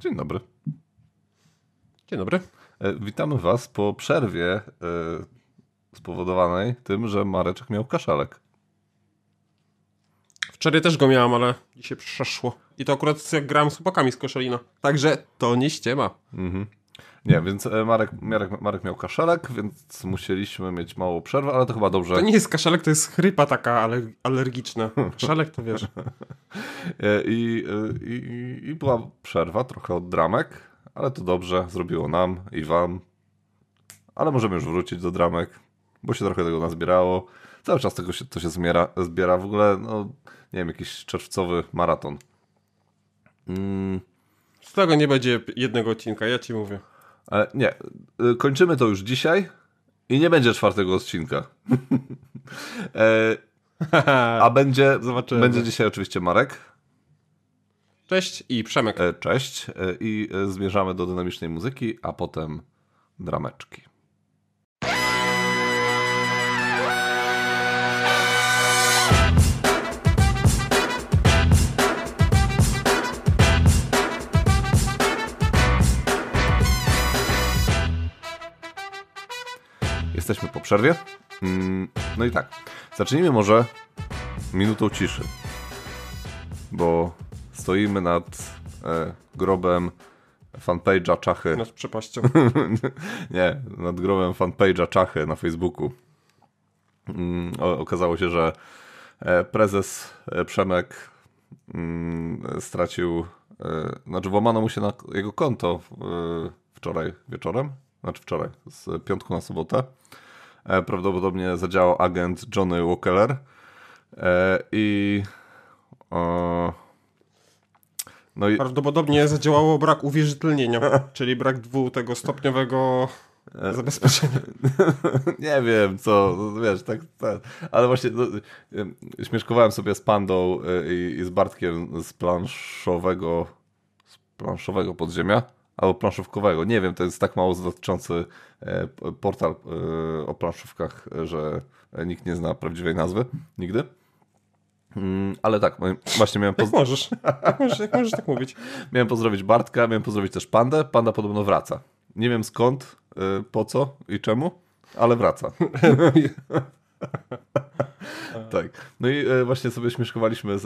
Dzień dobry. Dzień dobry. E, witamy Was po przerwie e, spowodowanej tym, że Mareczek miał kaszelek. Wczoraj też go miałam, ale dzisiaj przeszło. I to akurat jak grałem z chłopakami z Koszalina. Także to nie ściema. Mhm. Nie, więc e, Marek, Marek, Marek miał kaszelek, więc musieliśmy mieć małą przerwę, ale to chyba dobrze. To nie jest kaszalek, to jest chrypa taka ale alergiczna. Kaszalek to wiesz. E, I, e, i, I była przerwa trochę od dramek, ale to dobrze, zrobiło nam i wam. Ale możemy już wrócić do dramek, bo się trochę tego nazbierało. Cały czas tego się, to się zbiera, zbiera. W ogóle, no, nie wiem, jakiś czerwcowy maraton. Mm. Z tego nie będzie jednego odcinka, ja ci mówię. Ale nie, y, kończymy to już dzisiaj i nie będzie czwartego odcinka. e, a będzie, Zobaczymy. będzie dzisiaj oczywiście Marek. Cześć i Przemek. E, cześć. E, I zmierzamy do dynamicznej muzyki, a potem drameczki. Jesteśmy po przerwie. Mm, no i tak, zacznijmy może minutą ciszy, bo stoimy nad e, grobem fanpage'a Czachy. Nad przepaścią. Nie, nad grobem fanpage'a Czachy na Facebooku. Mm, okazało się, że e, prezes e, Przemek mm, stracił, e, znaczy włamano mu się na jego konto wczoraj wieczorem, znaczy wczoraj, z piątku na sobotę. Prawdopodobnie zadziałał agent Johnny Walkeller i no i... Prawdopodobnie zadziałało brak uwierzytelnienia, czyli brak dwu tego stopniowego e, zabezpieczenia. nie wiem, co, wiesz, tak, tak. ale właśnie no, śmieszkowałem sobie z Pandą e, i, i, z Bartkiem z planszowego, z planszowego podziemia, albo planszówkowego, nie wiem, to jest tak mało dotyczący e, portal o planszówkach, że nikt nie zna prawdziwej nazwy, nigdy. Mm, ale tak, właśnie miałem... Jak możesz, jak możesz, jak możesz tak mówić. Miałem pozdrowić Bartka, miałem pozdrowić też Pandę. Panda podobno wraca. Nie wiem skąd, y, po co i czemu, ale wraca. tak. No i y, właśnie sobie śmieszkowaliśmy z,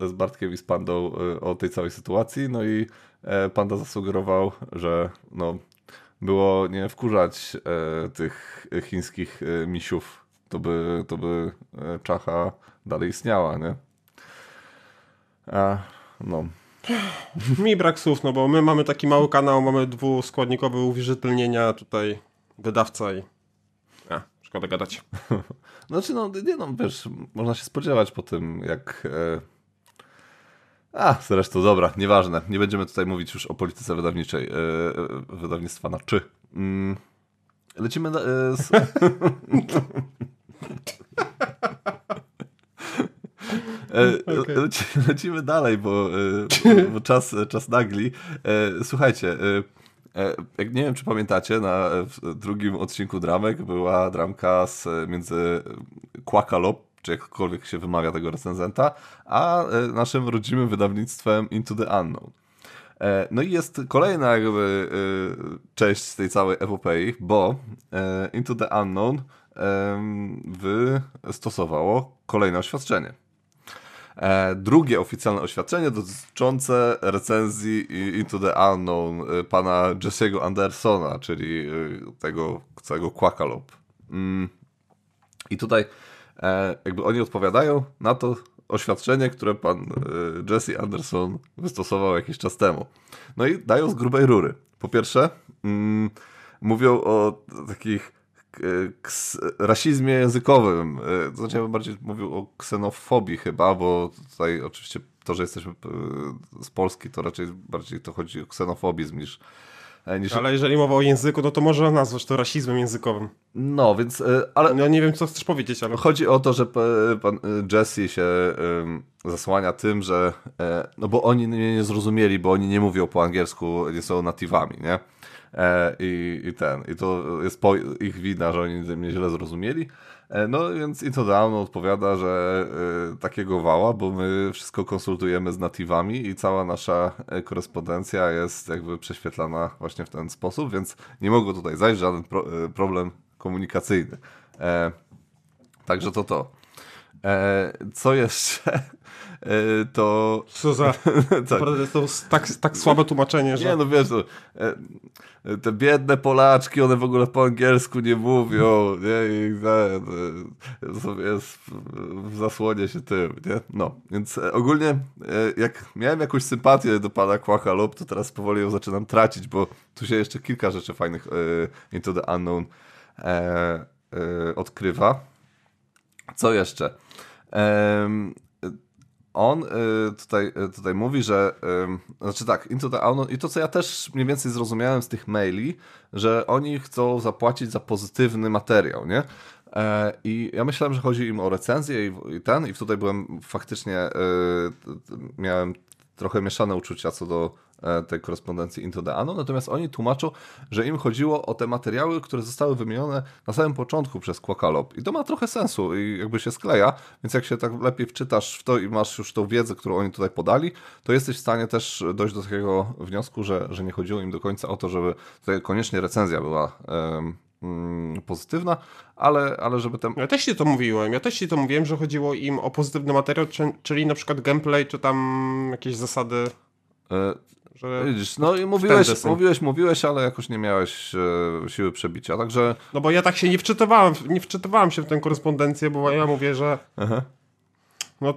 z Bartkiem i z Pandą y, o tej całej sytuacji, no i e, Panda zasugerował, że no, było nie wkurzać e, tych chińskich e, misiów, to by, to by Czacha dalej istniała, nie? A, no. Mi brak słów, no bo my mamy taki mały kanał, mamy dwuskładnikowe uwierzytelnienia, tutaj wydawca i... Szkoda gadać. Znaczy, no, nie no, wiesz, można się spodziewać po tym, jak... E... A, zresztą, dobra, nieważne. Nie będziemy tutaj mówić już o polityce wydawniczej, e, e wydawnictwa na czy. Mm. Lecimy na, e, z... Okay. lecimy dalej, bo, bo czas, czas nagli. Słuchajcie, nie wiem, czy pamiętacie, na drugim odcinku dramek była dramka z, między Quackalop, czy jakkolwiek się wymawia tego recenzenta, a naszym rodzimym wydawnictwem Into the Unknown. No i jest kolejna jakby część z tej całej epopei, bo Into the Unknown wystosowało kolejne oświadczenie. E, drugie oficjalne oświadczenie dotyczące recenzji Into the Unknown e, pana Jesse'ego Andersona, czyli e, tego całego Quackalop. Mm. I tutaj jakby oni odpowiadają na to oświadczenie, które pan Jesse Anderson wystosował jakiś czas temu. No i dają z grubej rury. Po pierwsze, mm, mówią o takich rasizmie językowym. E, to znaczy ja bym bardziej mówił o ksenofobii chyba, bo tutaj oczywiście to, że jesteśmy e, z Polski, to raczej bardziej to chodzi o ksenofobizm niż e, Niż... Ale jeżeli mowa o języku, no to można nazwać to rasizmem językowym. No, więc... Ale... Ja nie wiem, co chcesz powiedzieć, ale... Chodzi o to, że pan Jesse się zasłania tym, że... No bo oni mnie nie zrozumieli, bo oni nie mówią po angielsku, nie są natywami, nie? E, i, i ten. I to jest ich wina, że oni mnie źle zrozumieli. E, no więc Into the Unknown odpowiada, że y, takiego wała, bo my wszystko konsultujemy z natywami i cała nasza korespondencja jest jakby prześwietlana właśnie w ten sposób, więc nie mogło tutaj zajść żaden pro, problem komunikacyjny. E, także to to. E, co jeszcze? E, to... Co za... tak. Naprawdę to tak, tak słabe tłumaczenie, że... Nie, no wiesz, no, e, te biedne Polaczki, one w ogóle po angielsku nie mówią, nie? I e, sobie jest w zasłonie się tym, nie? No, więc ogólnie jak miałem jakąś sympatię do pana Kłachalop, to teraz powoli ją zaczynam tracić, bo tu się jeszcze kilka rzeczy fajnych Into the Unknown odkrywa. Co jeszcze? On y, tutaj, y, tutaj mówi, że znaczy tak, Into the Unknown i to, co ja też mniej więcej zrozumiałem z tych maili, że oni chcą zapłacić za pozytywny materiał, nie? E, I ja myślałem, że chodzi im o recenzję i, ten, i tutaj byłem faktycznie, y, miałem trochę mieszane uczucia co do tej korespondencji Into the Unknown, natomiast oni tłumaczą, że im chodziło o te materiały, które zostały wymienione na samym początku przez Quakalop. I to ma trochę sensu i jakby się skleja, więc jak się tak lepiej wczytasz w to i masz już tą wiedzę, którą oni tutaj podali, to jesteś w stanie też dojść do takiego wniosku, że, że nie chodziło im do końca o to, żeby tutaj koniecznie recenzja była um, pozytywna, ale, ale żeby ten... Ja też ci to mówiłem, ja też ci to mówiłem, że chodziło im o pozytywny materiał, czyli na przykład gameplay, czy tam jakieś zasady... Że Widzisz, no i mówiłeś, mówiłeś, mówiłeś, ale jakoś nie miałeś e, siły przebicia, także... No bo ja tak się nie wczytywałem, nie wczytywałem się w tę korespondencję, bo ja mówię, że Aha. no,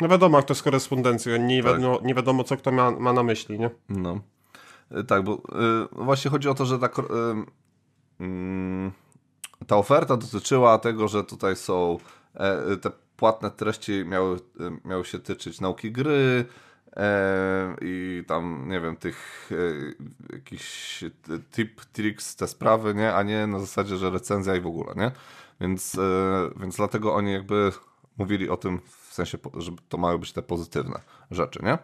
no wiadomo, jak to jest korespondencja, nie, tak. wiadomo, nie wiadomo, co kto ma, ma na myśli, nie? No, e, tak, bo y, właśnie chodzi o to, że ta, y, y, ta oferta dotyczyła tego, że tutaj są te płatne treści miały, miały się tyczyć nauki gry, i tam, nie wiem, tych e, jakichś tip, tricks, te sprawy, nie? A nie na zasadzie, że recenzja i w ogóle, nie? Więc, e, więc dlatego oni jakby mówili o tym w sensie, że to mają być te pozytywne rzeczy, nie?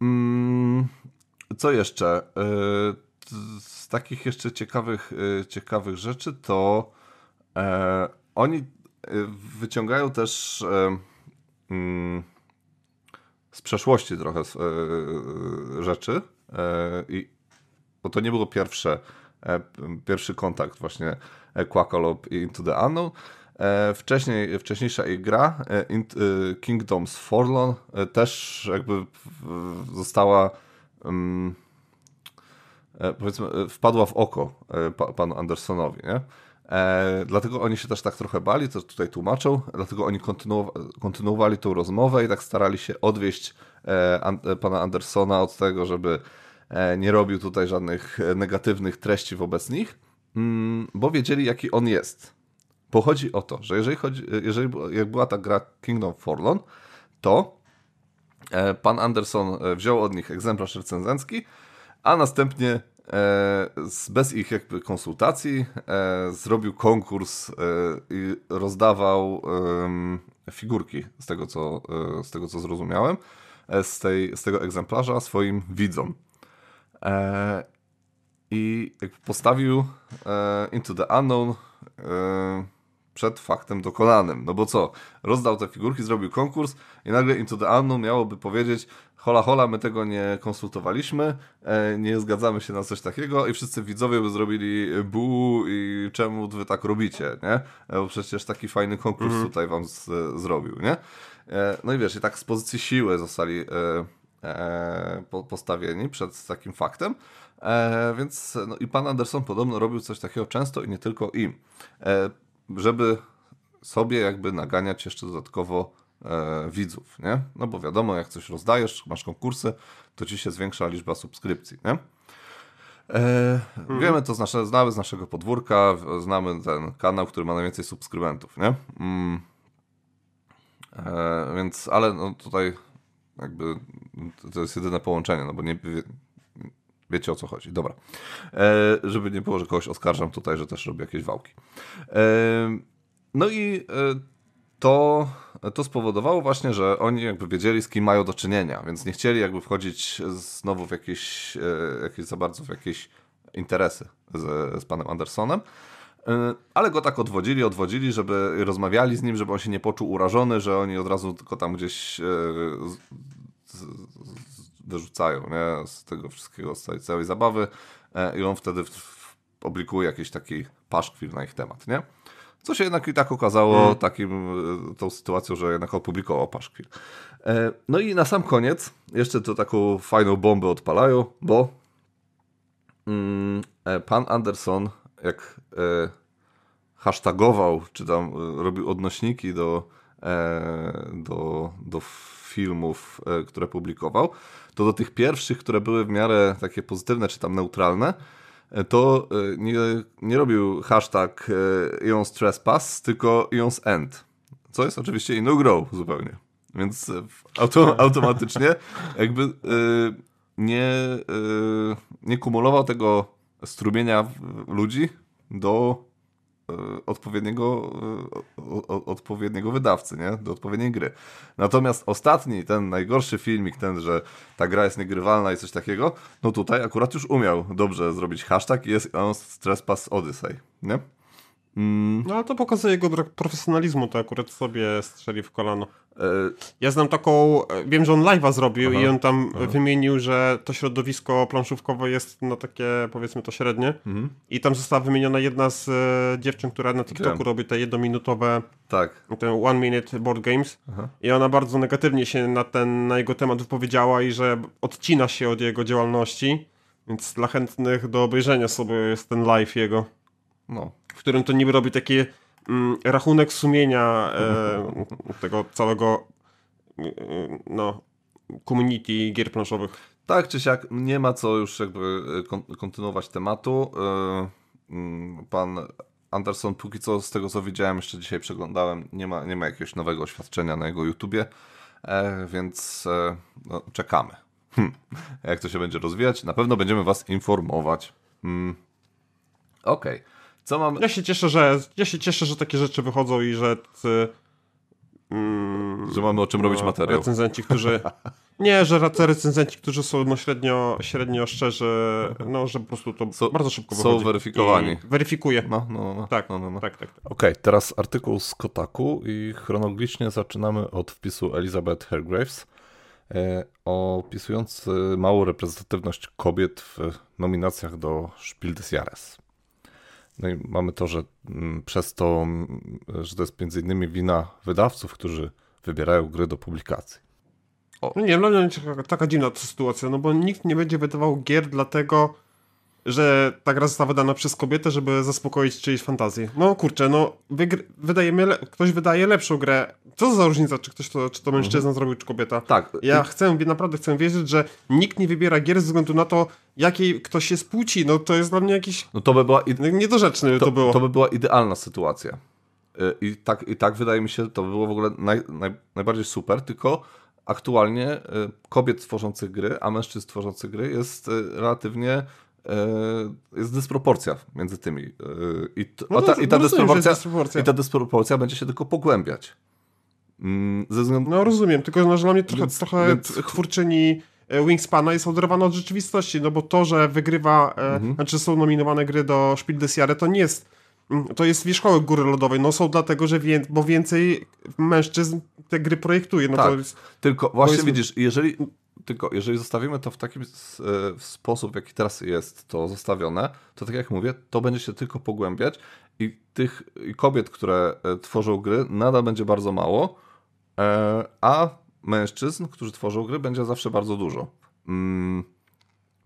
Mm, co jeszcze? Z takich jeszcze ciekawych, ciekawych rzeczy to oni wyciągają też mm, z przeszłości trochę e, e, rzeczy. E, I, bo to nie było pierwsze, pierwszy kontakt właśnie Quackalop i Into the Unknown. Wcześniej, wcześniejsza ich gra, Kingdoms Forlorn, też jakby została powiedzmy, wpadła w oko panu Andersonowi, nie? E, dlatego oni się też tak trochę bali, to tutaj tłumaczą, dlatego oni kontynu- kontynuowali tą rozmowę i tak starali się odwieść e, an- e, pana Andersona od tego, żeby e, nie robił tutaj żadnych e, negatywnych treści wobec nich, mm, bo wiedzieli, jaki on jest. Bo chodzi o to, że jeżeli, chodzi, jeżeli jak była ta gra Kingdom Forlorn, to e, pan Anderson wziął od nich egzemplarz recenzencki, a następnie E, bez ich jakby konsultacji e, zrobił konkurs e, i rozdawał figurki z tego co, z tego, co zrozumiałem z, tej, z tego egzemplarza swoim widzom. I postawił Into the Unknown przed faktem dokonanym. No bo co? Rozdał te figurki, zrobił konkurs i nagle Into the Unknown miałoby powiedzieć hola hola, my tego nie konsultowaliśmy, e, nie zgadzamy się na coś takiego i wszyscy widzowie by zrobili bu i czemu wy tak robicie, nie? E, bo przecież taki fajny konkurs mm. tutaj wam z, zrobił, nie? E, no i wiesz, i tak z pozycji siły zostali postawieni przed takim faktem. więc no i pan Anderson podobno robił coś takiego często i nie tylko im. Żeby sobie jakby naganiać jeszcze dodatkowo e, widzów, nie? No bo wiadomo, jak coś rozdajesz, masz konkursy, to ci się zwiększa liczba subskrypcji, nie? E, mhm. Wiemy to z nasze, znamy z naszego podwórka, znamy ten kanał, który ma najwięcej subskrybentów, nie? Mm. E, więc, ale no tutaj jakby to jest jedyne połączenie, no bo nie wiecie o co chodzi. Dobra. E, żeby nie było, że kogoś oskarżam tutaj, że też robi jakieś wałki. E, no i e, to, to spowodowało właśnie, że oni jakby wiedzieli, z kim mają do czynienia, więc nie chcieli jakby wchodzić znowu w jakieś, e, jakieś za bardzo w jakieś interesy z, z panem Andersonem. ale go tak odwodzili, odwodzili, żeby rozmawiali z nim, żeby on się nie poczuł urażony, że oni od razu tylko tam gdzieś wyrzucają nie? z tego wszystkiego, z całej, całej zabawy i on wtedy oblikuje jakiś taki paszkwil na ich temat, nie? Co się jednak i tak okazało hmm. takim, e, tą sytuacją, że jednak opublikował paszkwil. E, no i na sam koniec jeszcze to taką fajną bombę odpalają, bo mm, e, pan Anderson jak hashtagował, czy tam robił odnośniki do, do, do filmów, które publikował, to do tych pierwszych, które były w miarę takie pozytywne, czy tam neutralne, to e, nie, nie robił hashtag e, Ion's Trespass, tylko Ion's End, co jest oczywiście inną grą zupełnie. Więc e, auto, automatycznie jakby nie, nie kumulował tego strumienia ludzi do E, odpowiedniego, e, odpowiedniego wydawcy, nie? do odpowiedniej gry. Natomiast ostatni, ten najgorszy filmik, ten, że ta gra jest niegrywalna i coś takiego, no tutaj akurat już umiał dobrze zrobić hashtag i jest on Trespass Odyssey, nie? Mm. No ale to pokazuje jego brak profesjonalizmu, to akurat sobie strzeli w kolano. E, ja znam taką, e, wiem, że on live'a zrobił aha, i on tam aha. wymienił, że to środowisko planszówkowe jest no takie powiedzmy to średnie mhm. i tam została wymieniona jedna z e, dziewczyn, która na TikToku wiem. robi te jednominutowe tak. te one minute board games aha. i ona bardzo negatywnie się na ten, na jego temat wypowiedziała i że odcina się od jego działalności, więc dla chętnych do obejrzenia sobie jest ten live jego. No, w którym to niby robi taki mm, rachunek sumienia e, tego całego e, no, community gier planszowych. Tak czy siak, nie ma co już jakby e, kontynuować tematu. E, mm, pan Anderson, póki co z tego co widziałem, jeszcze dzisiaj przeglądałem, nie ma, nie ma jakiegoś nowego oświadczenia na jego YouTubie, więc no, czekamy. Hm. Jak to się będzie rozwijać, na pewno będziemy Was informować. Hmm. Okej. Okay. Co mam... Ja się cieszę, że ja się cieszę, że takie rzeczy wychodzą i że mm, że mamy o czym no, robić materiał. Recenzenci, którzy nie, że recenzenci, którzy są no średnio, średnio szczerzy, no że po prostu to so, bardzo szybko wychodzi. Są weryfikowani. Weryfikuje. No, no, no. Tak, no, no, no. tak, tak. tak. Okej, okay, teraz artykuł z Kotaku i chronologicznie zaczynamy od wpisu Elizabeth Hergraves e, opisujący małą reprezentatywność kobiet w nominacjach do Spiel des Jahres. No i mamy to, że mm, przez to, mm, że to jest między innymi wina wydawców, którzy wybierają gry do publikacji. O. No nie, dla mnie taka, taka dziwna ta sytuacja, no bo nikt nie będzie wydawał gier dlatego, że ta gra została wydana przez kobietę, żeby zaspokoić czyjeś fantazję. No kurczę, no wydajemy, ktoś wydaje lepszą grę. Co za różnica, czy ktoś to, czy to mężczyzna mhm. zrobił, czy kobieta? Tak. Ja chcę, naprawdę chcę wierzyć, że nikt nie wybiera gier ze względu na to, jakiej ktoś jest płci. No to jest dla mnie jakiś... No to by była... Niedorzeczny to, to było. To by była idealna sytuacja. Y, I tak, I tak wydaje mi się, to by było w ogóle naj, naj, najbardziej super, tylko aktualnie y, kobiet tworzących gry, a mężczyzn tworzących gry jest y, relatywnie jest dysproporcja między tymi. E, I, no, ta, i, ta, dysproporcja, dysproporcja. I ta dysproporcja będzie się tylko pogłębiać. Mm, ze względu... No rozumiem, tylko no, że dla mnie trochę, więc, trochę więc... twórczyni e, Wingspana jest oderwana od rzeczywistości, no bo to, że wygrywa, mhm. znaczy są nominowane gry do Spiel des Jahres, to nie jest mm, to jest wierzchołek góry lodowej. No są dlatego, że wie, bo więcej mężczyzn te gry projektuje. No tak, to jest, tylko właśnie jest... widzisz, jeżeli tylko jeżeli zostawimy to w taki e, sposób, w jaki teraz jest to zostawione, to tak jak mówię, to będzie się tylko pogłębiać i tych i kobiet, które e, tworzą gry, nadal będzie bardzo mało, e, a mężczyzn, którzy tworzą gry, będzie zawsze bardzo dużo. Mm,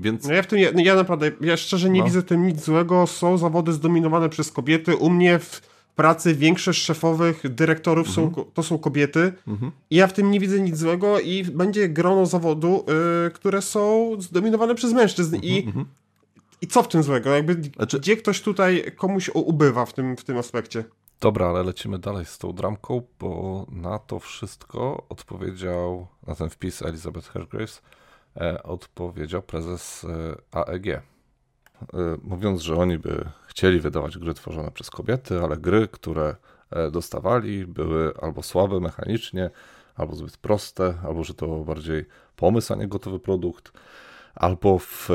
więc... No ja w tym, ja, ja naprawdę, ja szczerze nie no. widzę w tym nic złego. Są zawody zdominowane przez kobiety. U mnie w pracy większość szefowych, dyrektorów mhm. są, to są kobiety mhm. i ja w tym nie widzę nic złego i będzie grono zawodu, y, które są zdominowane przez mężczyzn mhm. i mhm. i co w tym złego? Jakby, znaczy... Gdzie ktoś tutaj komuś ubywa w tym, w tym aspekcie? Dobra, ale lecimy dalej z tą dramką, bo na to wszystko odpowiedział, na ten wpis Elizabeth Hergraves, e, odpowiedział prezes e, AEG. Y, mówiąc, że oni by chcieli wydawać gry tworzone przez kobiety, ale gry, które e, dostawali, były albo słabe mechanicznie, albo zbyt proste, albo że to bardziej pomysł, a nie gotowy produkt, albo w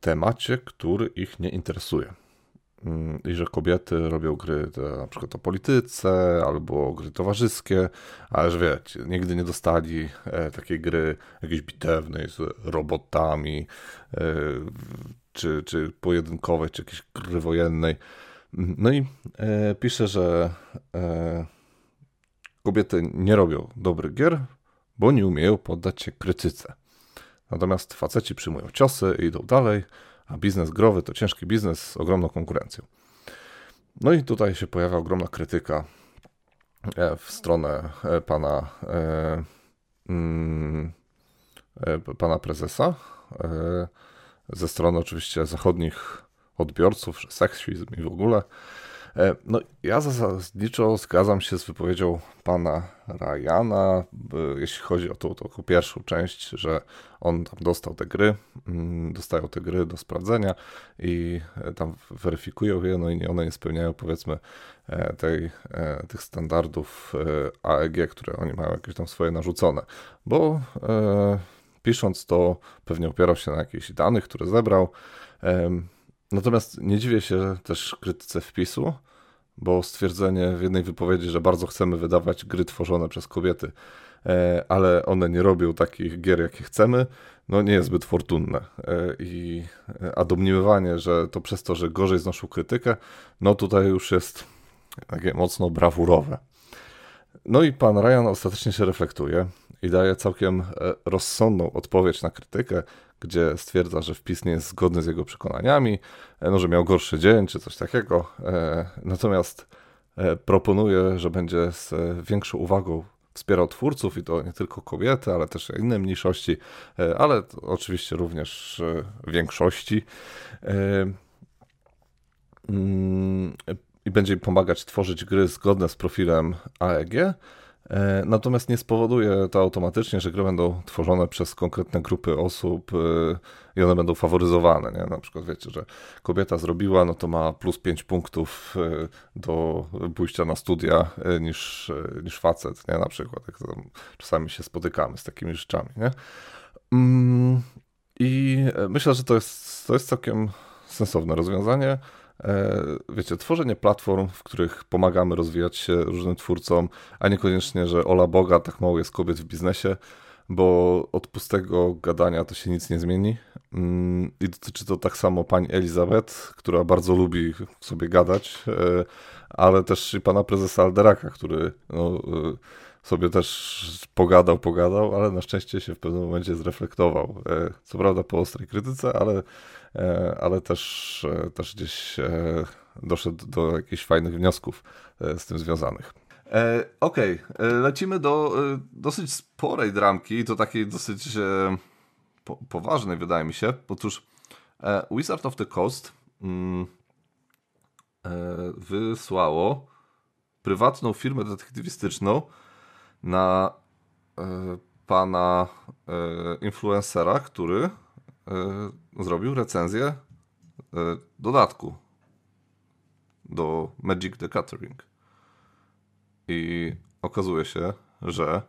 temacie, który ich nie interesuje. mm, i że kobiety robią gry na przykład o polityce albo gry towarzyskie, ale że wiecie, nigdy nie dostali e, takiej gry jakiejś bitewnej z robotami, e, czy, czy pojedynkowej, czy jakiejś gry wojennej. No i e, pisze, że e, kobiety nie robią dobrych gier, bo nie umieją poddać się krytyce. Natomiast faceci przyjmują ciosy i idą dalej, a biznes growy to ciężki biznes z ogromną konkurencją. No i tutaj się pojawia ogromna krytyka e, w stronę e, pana, e, mm, pana prezesa, ze strony oczywiście zachodnich odbiorców, że seksizm i w ogóle. E, no, ja zasadniczo zgadzam się z wypowiedzią pana Ryana, jeśli chodzi o tą, tą pierwszą część, że on tam dostał te gry, mm, dostają te gry do sprawdzenia i e, tam weryfikują je, no i one nie spełniają powiedzmy e, tej, tych standardów AEG, które oni mają jakieś tam swoje narzucone, bo pisząc to pewnie opierał się na jakichś danych, które zebrał, Natomiast nie dziwię się też krytyce wpisu, bo stwierdzenie w jednej wypowiedzi, że bardzo chcemy wydawać gry tworzone przez kobiety, e, ale one nie robią takich gier, jakie chcemy, no nie jest zbyt fortunne. E, I, a domniemywanie, że to przez to, że gorzej znoszą krytykę, no tutaj już jest takie mocno brawurowe. No i pan Ryan ostatecznie się reflektuje i daje całkiem e, rozsądną odpowiedź na krytykę, gdzie stwierdza, że wpis nie jest zgodny z jego przekonaniami, e, no, że miał gorszy dzień czy coś takiego. E, natomiast proponuje, że będzie z większą uwagą wspierał twórców i to nie tylko kobiety, ale też inne mniejszości, ale oczywiście również większości. Mm, I będzie pomagać tworzyć gry zgodne z profilem AEG, natomiast nie spowoduje to automatycznie, że gry będą tworzone przez konkretne grupy osób e, i one będą faworyzowane. Nie? Na przykład wiecie, że kobieta zrobiła, no to ma plus 5 punktów e, do pójścia na studia niż, niż facet, nie? na przykład. Czasami się spotykamy z takimi rzeczami. Nie? Mm, I myślę, że to jest, to jest całkiem sensowne rozwiązanie. E, wiecie, tworzenie platform, w których pomagamy rozwijać się różnym twórcom, a niekoniecznie, że ola Boga, tak mało jest kobiet w biznesie, bo od pustego gadania to się nic nie zmieni. Mm, I dotyczy to tak samo pani Elizabeth, która bardzo lubi sobie gadać, e, ale też i pana prezesa Alderaka, który no, e, sobie też pogadał, pogadał, ale na szczęście się w pewnym momencie zreflektował. Co prawda po ostrej krytyce, ale ale też, e, też gdzieś e, doszedł do jakichś fajnych wniosków z tym związanych. E, Okej, okay. lecimy do dosyć sporej dramki, to takiej dosyć e, po, poważnej wydaje mi się. Otóż e, Wizard of the Coast mm, wysłało prywatną firmę detektywistyczną na pana influencera, który E, zrobił recenzję e, dodatku do Magic the Gathering. I okazuje się, że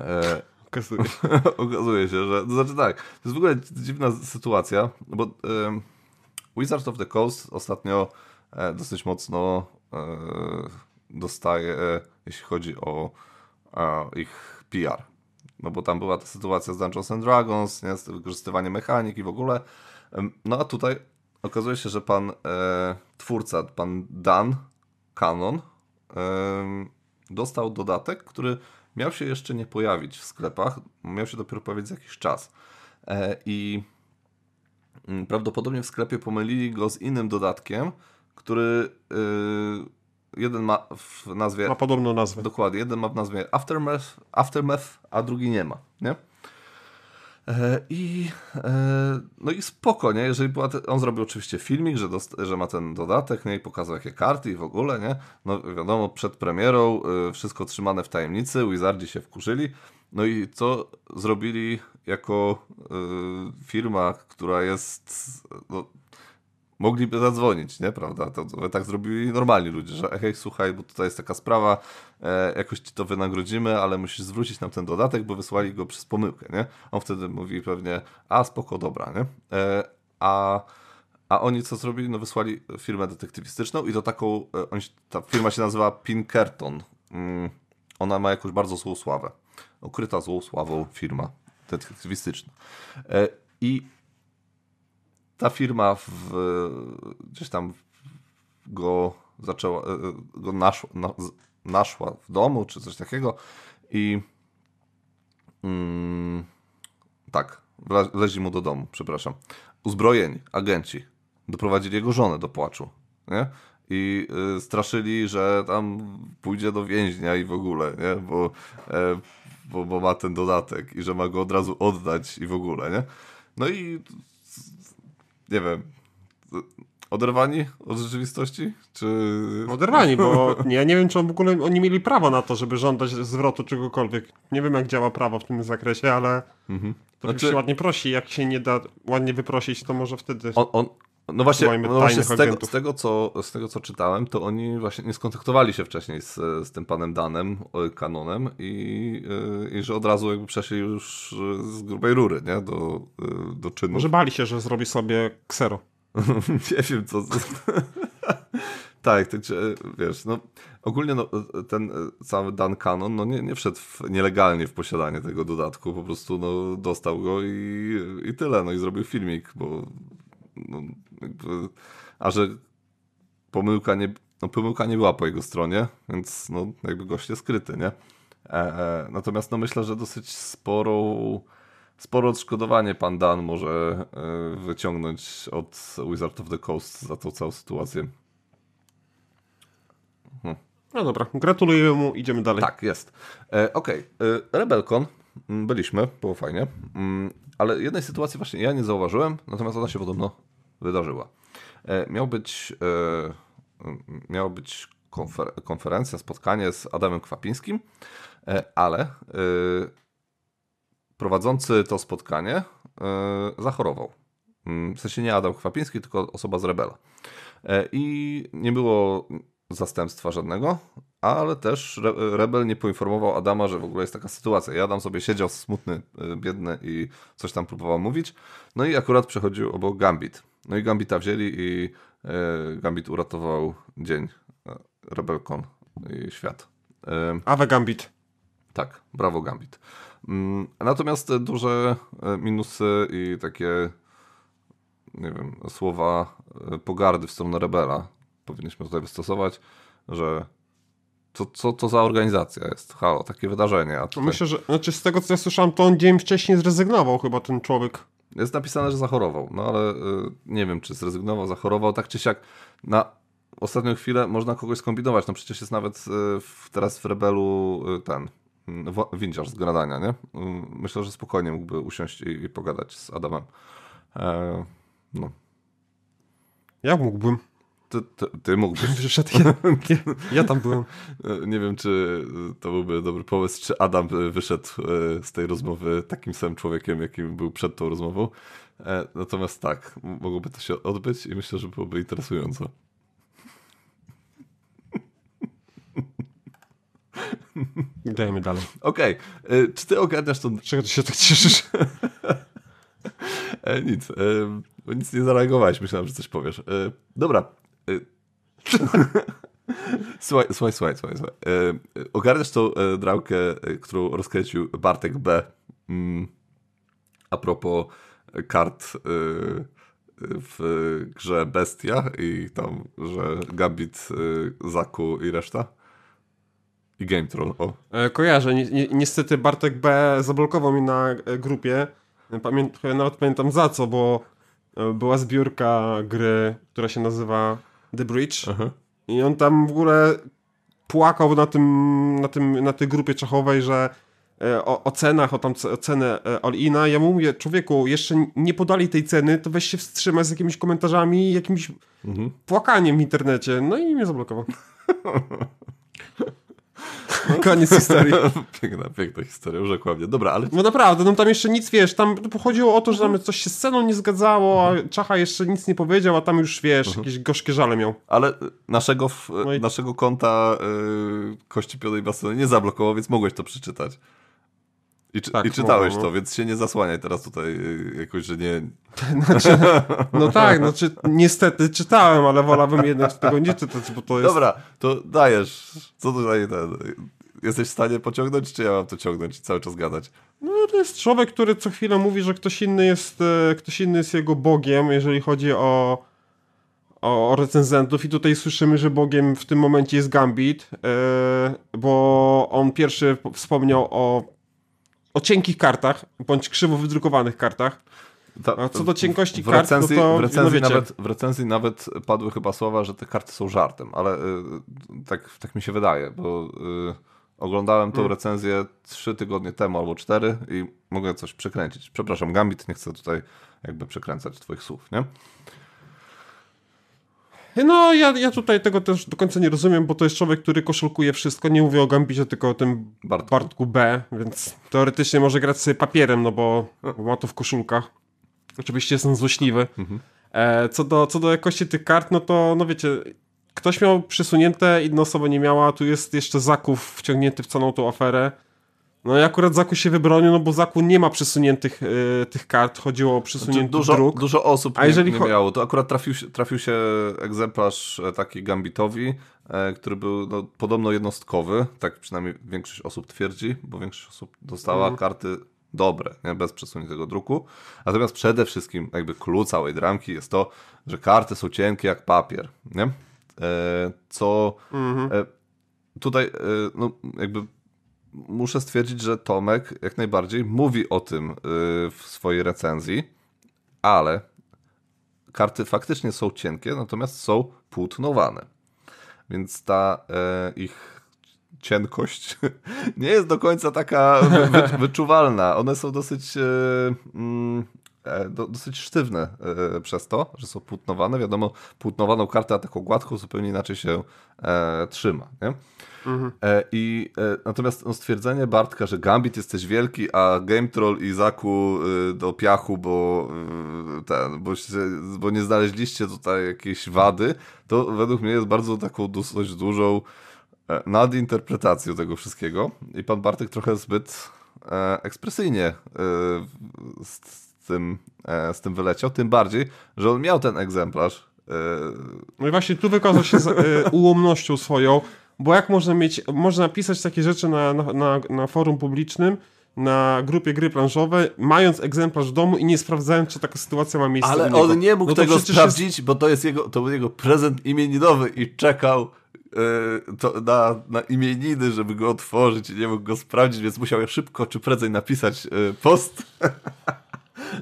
e, okazuje, okazuje się, że to znaczy tak, to jest w ogóle dziwna sytuacja, bo e, Wizards of the Coast ostatnio e, dosyć mocno e, dostaje, jeśli chodzi o ich PR. No bo tam była ta sytuacja z Dungeons and Dragons, nie? wykorzystywanie mechanik i w ogóle. No a tutaj okazuje się, że pan e, twórca, pan Dan Canon e, dostał dodatek, który miał się jeszcze nie pojawić w sklepach, miał się dopiero pojawić za jakiś czas. E, I mm, prawdopodobnie w sklepie pomylili go z innym dodatkiem, który e, jeden ma w nazwie... Ma podobną nazwę. Dokładnie, jeden ma w nazwie Aftermath, Aftermath a drugi nie ma, nie? E, I, e, no i spoko, nie? Jeżeli była te, on zrobił oczywiście filmik, że, dost, że ma ten dodatek, nie? I pokazał jakie karty i w ogóle, nie? No wiadomo, przed premierą y, wszystko trzymane w tajemnicy, Wizardzi się wkurzyli. No i co zrobili jako firma, która jest no, mogliby zadzwonić, nie, prawda? To, to tak zrobili normalni ludzie, że hej, słuchaj, bo tutaj jest taka sprawa, e, jakoś ci to wynagrodzimy, ale musisz zwrócić nam ten dodatek, bo wysłali go przez pomyłkę, nie? On wtedy mówi pewnie, a spoko, dobra, nie? E, a a oni co zrobili? No wysłali firmę detektywistyczną i to taką, e, oni, ta firma się nazywa Pinkerton. Mm, ona ma jakąś bardzo złą sławę. Ukryta złą sławą firma detektywistyczna. E, I ta firma w, gdzieś tam go zaczęła, e, go naszła, na, naszła w domu, czy coś takiego i mm, tak, wleźli mu do domu, przepraszam. Uzbrojeni, agenci, doprowadzili jego żonę do płaczu, nie? I y, straszyli, że tam pójdzie do więźnia i w ogóle, nie? Bo, e, bo, bo ma ten dodatek i że ma go od razu oddać i w ogóle, nie? No i nie wiem, oderwani od rzeczywistości? Czy... Oderwani, bo ja nie wiem, czy w ogóle oni mieli prawo na to, żeby żądać zwrotu czegokolwiek. Nie wiem, jak działa prawo w tym zakresie, ale mhm. to znaczy... się ładnie prosi. Jak się nie da ładnie wyprosić, to może wtedy... On, on... No właśnie, no właśnie z, tego, z, tego, co, z tego, co czytałem, to oni właśnie nie skontaktowali się wcześniej z, z tym panem Danem, Kanonem i, y, i że od razu jakby przeszli już z grubej rury, nie? Do, y, do czynu. Może bali się, że zrobi sobie ksero. nie wiem, co... tak, to, wiesz, no ogólnie no, ten cały Dan Canon no, nie, nie wszedł w, nielegalnie w posiadanie tego dodatku, po prostu no, dostał go i, i tyle, no i zrobił filmik, bo no, jakby, a że pomyłka nie, no, pomyłka nie była po jego stronie, więc no, jakby gość jest skryty, nie? E, e, natomiast no, myślę, że dosyć sporą sporo odszkodowanie pan Dan może e, wyciągnąć od Wizard of the Coast za tą całą sytuację. Hmm. No dobra, gratuluję mu, idziemy dalej. Tak, jest. E, Okej, okay. E, Rebelkon, mm, byliśmy, było fajnie, mm, ale jednej sytuacji właśnie ja nie zauważyłem, natomiast ona się podobno wydarzyła. E, miał być, e, miał być konfer konferencja, spotkanie z Adamem Kwapińskim, e, ale prowadzący to spotkanie zachorował. Mm, w sensie nie Adam Kwapiński, tylko osoba z Rebela. I nie było zastępstwa żadnego, ale też Rebel nie poinformował Adama, że w ogóle jest taka sytuacja. I Adam sobie siedział smutny, biedny i coś tam próbował mówić. No i akurat przechodził obok Gambit. No i Gambita wzięli i Gambit uratował dzień Rebelkon i świat. Awe Gambit. Tak, brawo Gambit. Mm, natomiast duże e, minusy i takie, nie wiem, słowa e, pogardy w stronę Rebela powinniśmy tutaj wystosować, że co, co to za organizacja jest? Halo, takie wydarzenie. A tutaj... Myślę, że znaczy z tego co ja słyszałem, to on dzień wcześniej zrezygnował chyba ten człowiek. Jest napisane, że zachorował, no ale y, nie wiem, czy zrezygnował, zachorował, tak czy siak na ostatnią chwilę można kogoś skombinować. No przecież jest nawet y, w, teraz w Rebelu y, ten windziarz z gradania, nie? Myślę, że spokojnie mógłby usiąść i, i pogadać z Adamem. E, no. Ja mógłbym. Ty, ty, ty mógłbyś. Wyszedł, ja, ja, tam byłem. E, nie wiem, czy to byłby dobry pomysł, czy Adam wyszedł e, z tej rozmowy takim samym człowiekiem, jakim był przed tą rozmową. E, natomiast tak, mogłoby to się odbyć i myślę, że byłoby interesująco. Dajmy dalej. Okej. Okay. Czy ty ogarniasz to... Czego ty się tak cieszysz? nic. Nic nie zareagowałeś. Myślałem, że coś powiesz. Dobra. E, słuchaj, słuchaj, słuchaj. słuchaj, słuchaj. E, ogarniasz tą e, drałkę, którą rozkręcił Bartek B. Mm, a propos kart w grze Bestia i tam, że Gambit, Zaku i reszta? I Game Troll, o. E, kojarzę. Ni ni niestety Bartek B zablokował mi na e, grupie. Pamię nawet pamiętam za co, bo e, była zbiórka gry, która się nazywa The Bridge. Aha. I on tam w ogóle płakał na tym, na tym, na tej grupie czachowej, że o, o cenach, o tam o cenę All-Ina. Ja mu mówię, człowieku, jeszcze nie podali tej ceny, to weź się wstrzymać z jakimiś komentarzami jakimś mhm. płakaniem w internecie. No i mnie zablokował. Koniec historii. piękna, piękna historia, urzekła mnie. Dobra, ale... No naprawdę, no tam jeszcze nic, wiesz, tam chodziło o to, że tam coś się z sceną nie zgadzało, a Czacha jeszcze nic nie powiedział, a tam już, wiesz, mhm. jakieś gorzkie żale miał. Ale naszego, no i... naszego konta yy, Kości Pionej Baseny nie zablokował, więc mogłeś to przeczytać. I, czy, Tak, I czytałeś no. to, więc się nie zasłaniaj teraz tutaj y, jakoś, że nie... Znaczy, no tak, znaczy, niestety czytałem, ale wolałbym jednak tego nie czytać, bo to jest... Dobra, to dajesz. Co tutaj ten... Jesteś w stanie pociągnąć, czy ja mam to ciągnąć i cały czas gadać? No to jest człowiek, który co chwilę mówi, że ktoś inny jest, e, ktoś inny jest jego bogiem, jeżeli chodzi o, o, recenzentów i tutaj słyszymy, że bogiem w tym momencie jest Gambit, e, bo on pierwszy wspomniał o, o cienkich kartach, bądź krzywo wydrukowanych kartach. Ta, A co do cienkości w kart, recenzji, no to w, no recenzji wiecie. nawet, w recenzji nawet padły chyba słowa, że te karty są żartem, ale y, tak, tak mi się wydaje, bo y, oglądałem tą Mm. recenzję trzy tygodnie temu albo cztery i mogę coś przekręcić. Przepraszam, Gambit, nie chcę tutaj jakby przekręcać twoich słów, nie? No, ja, ja tutaj tego też do końca nie rozumiem, bo to jest człowiek, który koszulkuje wszystko. Nie mówię o Gambicie, tylko o tym Bartku. Bartku B, więc teoretycznie może grać sobie papierem, no bo, bo ma to w koszulkach. Oczywiście jestem złośliwy. E, co, do, co do jakości tych kart, no to, no wiecie, ktoś miał przesunięte, inna osoba nie miała, tu jest jeszcze Zaków wciągnięty w całą tą aferę. No i akurat Zaku się wybronił, no bo Zaku nie ma przesuniętych e, tych kart, chodziło o przesunięty Znaczy, dużo, druk. dużo osób A nie, jeżeli nie miało. To akurat trafił się, trafił się egzemplarz e, taki Gambitowi, e, który był no, podobno jednostkowy, tak przynajmniej większość osób twierdzi, bo większość osób dostała Mhm. karty dobre, nie? bez przesuniętego druku. Natomiast przede wszystkim jakby clue całej dramki jest to, że karty są cienkie jak papier, nie? E, co Mhm. e, tutaj e, no, jakby muszę stwierdzić, że Tomek jak najbardziej mówi o tym y, w swojej recenzji, ale karty faktycznie są cienkie, natomiast są płótnowane. Więc ta e, ich cienkość nie jest do końca taka wy, wy, wyczuwalna. One są dosyć, e, mm, e, do, dosyć sztywne e, przez to, że są płótnowane. Wiadomo, płótnowaną kartę, a taką gładką zupełnie inaczej się e, trzyma. Nie? E, I e, natomiast no, stwierdzenie Bartka, że Gambit jesteś wielki, a Game Troll i Zaku y, do piachu, bo y, ten, bo, się, bo nie znaleźliście tutaj jakiejś wady, to według mnie jest bardzo taką dosyć dużą e, nadinterpretacją tego wszystkiego. I pan Bartek trochę zbyt e, ekspresyjnie e, z, z, tym, z tym wyleciał. Tym bardziej, że on miał ten egzemplarz. No i właśnie tu wykazał się z, y, ułomnością swoją, bo jak można mieć, można pisać takie rzeczy na, na, na, na forum publicznym, na grupie gry planszowe, mając egzemplarz w domu i nie sprawdzając, czy taka sytuacja ma miejsce Ale u niego. on nie mógł No tego sprawdzić, bo to jest jego, to był jego prezent imieninowy i czekał e, to na, na imieniny, żeby go otworzyć i nie mógł go sprawdzić, więc musiał szybko czy prędzej napisać e, post.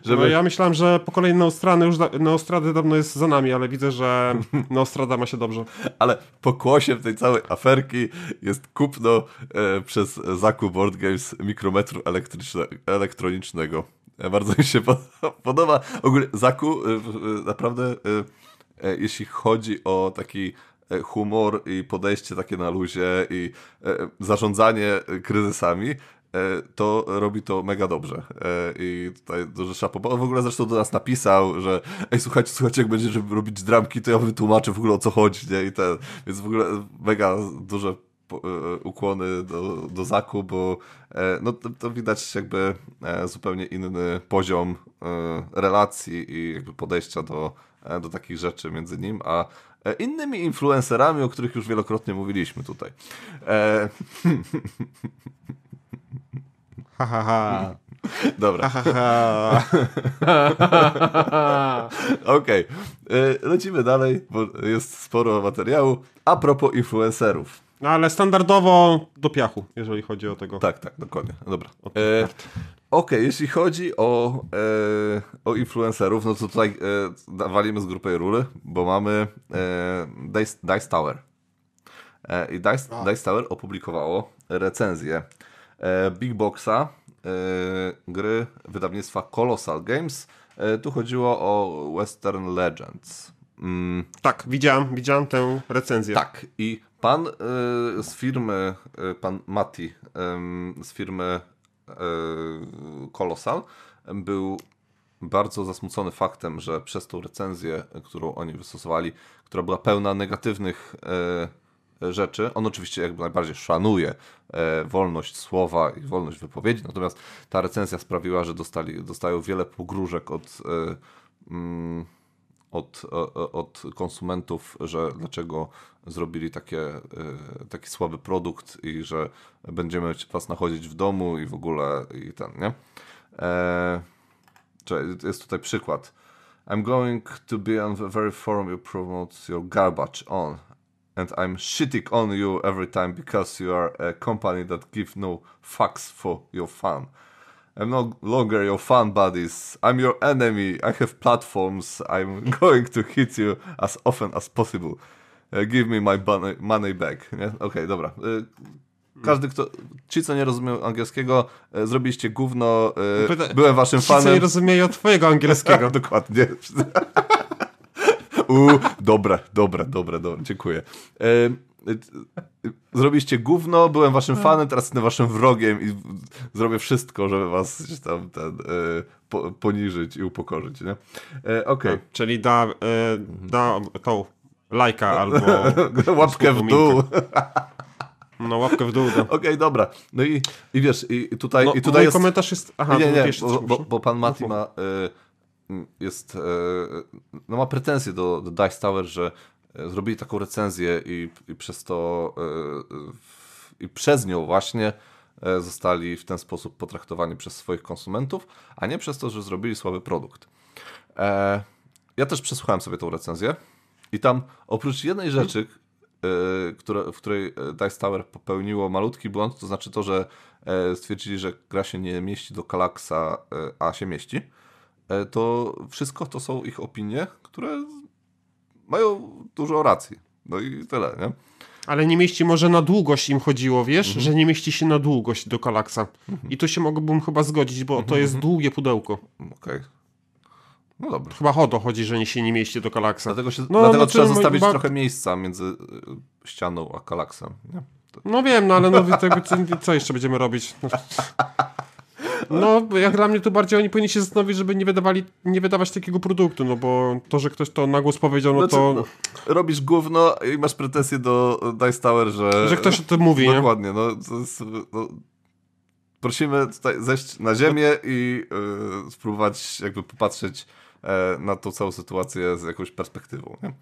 żeby... No ja myślałem, że pokolenie Neostrady już da, Neostrady dawno jest za nami, ale widzę, że Neostrada ma się dobrze. Ale pokłosiem tej całej aferki jest kupno e, przez Zaku Board Games mikrometru elektronicznego. E, bardzo mi się pod- podoba. Ogólnie Zaku e, w- naprawdę, e, jeśli chodzi o taki humor i podejście takie na luzie i zarządzanie kryzysami, to robi to mega dobrze. E, I tutaj duży szapo. Bo on w ogóle zresztą do nas napisał, że ej, słuchajcie, słuchajcie, jak będziecie robić dramki, to ja wytłumaczę w ogóle o co chodzi, nie? I ten, więc w ogóle mega duże e, ukłony do, do Zaku, bo e, no, to, to widać jakby e, zupełnie inny poziom e, relacji i jakby podejścia do, e, do takich rzeczy między nim, a e, innymi influencerami, o których już wielokrotnie mówiliśmy tutaj. E, Ha, ha, ha. dobra. Okej, E, lecimy dalej, bo jest sporo materiału. A propos influencerów. No ale standardowo do piachu, jeżeli chodzi o tego. Tak, tak, dokładnie. Dobra. E. Okej, jeśli chodzi o, e, o influencerów, no to tutaj e, walimy z grupy rury, bo mamy e, Dice, Dice Tower. I Dice, Dice Tower opublikowało recenzję Big Boxa e, gry wydawnictwa Colossal Games. E, tu chodziło o Western Legends. Mm, Tak, widziałem, widziałem tę recenzję. tak, i pan y, z firmy, y, pan Mati z firmy Colossal był bardzo zasmucony faktem, że przez tą recenzję, którą oni wystosowali, która była pełna negatywnych e, rzeczy. On oczywiście jakby najbardziej szanuje e, wolność słowa i wolność wypowiedzi, natomiast ta recenzja sprawiła, że dostali, dostają wiele pogróżek od, e, mm, od, od konsumentów, że dlaczego zrobili takie, taki słaby produkt i że będziemy was nachodzić w domu i w ogóle i ten, nie? jest tutaj przykład. I'm going to be on the very forum you promote your garbage on. And I'm shitting on you every time because you are a company that give no fucks for your fun. I'm no longer your fun buddies. I'm your enemy. I have platforms. I'm going to hit you as often as possible. Uh, give me my money back. Okej, okay, dobra. Uh, każdy, kto. Ci, co nie rozumieją angielskiego, e, zrobiliście gówno. E, byłem waszym ci, fanem. Ci, co nie rozumieją twojego angielskiego. Dokładnie. U, dobre, dobre, dobre, dobre, dziękuję. Zrobiliście gówno, byłem waszym no. fanem, teraz jestem waszym wrogiem i zrobię wszystko, żeby was tam ten, e, po, poniżyć i upokorzyć, nie? E, Okej. Okay. No, czyli da, e, da tą lajka albo łapkę w dół. No łapkę w dół. Okej, okay, dobra. No i, i wiesz, i tutaj, no, i tutaj jest... komentarz jest... Aha, nie, nie, bo, bo, bo, pan Mati ma... Y, jest... Y, no ma pretensje do, do Dice Tower, że y, zrobili taką recenzję i, i przez to... I przez nią właśnie zostali w ten sposób potraktowani przez swoich konsumentów, a nie przez to, że zrobili słaby produkt. Ja też przesłuchałem sobie tą recenzję i tam oprócz jednej rzeczy, które, w której Dice Tower popełniło malutki błąd, to znaczy to, że e, stwierdzili, że gra się nie mieści do Kalaksa, e, a się mieści, e, to wszystko to są ich opinie, które mają dużo racji. No i tyle, nie? Ale nie mieści może na długość im chodziło, wiesz? Mhm. Że nie mieści się na długość do Kalaksa. Mhm. I to się mogłbym chyba zgodzić, bo mhm. to jest długie pudełko. Okej. Okay. No dobra. Chyba o to chodzi, że nie się nie mieści do kalaksa. Dlatego, się, no, dlatego no, trzeba zostawić trochę miejsca między y, ścianą a kalaksem. Nie? No wiem, no ale no, tego, co jeszcze będziemy robić? No, jak dla mnie to bardziej oni powinni się zastanowić, żeby nie, wydawali, nie wydawać takiego produktu, no bo to, że ktoś to na głos powiedział, no, no to... No, robisz gówno i masz pretensje do Dice Tower, że... Że ktoś o tym mówi, Dokładnie, no, jest, no prosimy tutaj zejść na ziemię i yy, spróbować jakby popatrzeć E, na tą całą sytuację z jakąś perspektywą. Nie?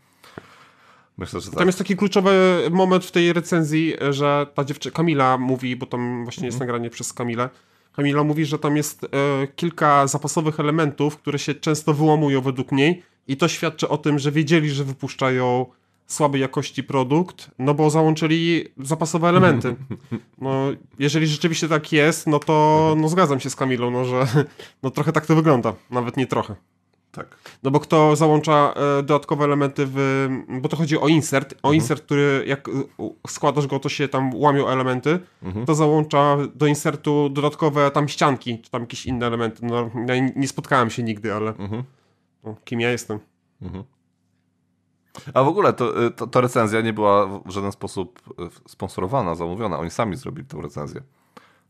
Myślę, że tak. Tam jest taki kluczowy moment w tej recenzji, że ta dziewczyna, Kamila mówi, bo tam właśnie jest mhm. nagranie przez Kamilę, Kamila mówi, że tam jest e, kilka zapasowych elementów, które się często wyłamują według niej i to świadczy o tym, że wiedzieli, że wypuszczają słabej jakości produkt, no bo załączyli zapasowe elementy. No, jeżeli rzeczywiście tak jest, no to no, zgadzam się z Kamilą, no, że no, trochę tak to wygląda, nawet nie trochę. Tak. No bo kto załącza e, dodatkowe elementy w... Bo to chodzi o insert. O mhm. insert, który jak składasz go, to się tam łamią elementy. Mhm. To załącza do insertu dodatkowe tam ścianki, czy tam jakieś inne elementy. No, ja nie spotkałem się nigdy, ale mhm. no, kim ja jestem. Mhm. A w ogóle to, e, to, to, recenzja nie była w żaden sposób e, sponsorowana, zamówiona. Oni sami zrobili tę recenzję.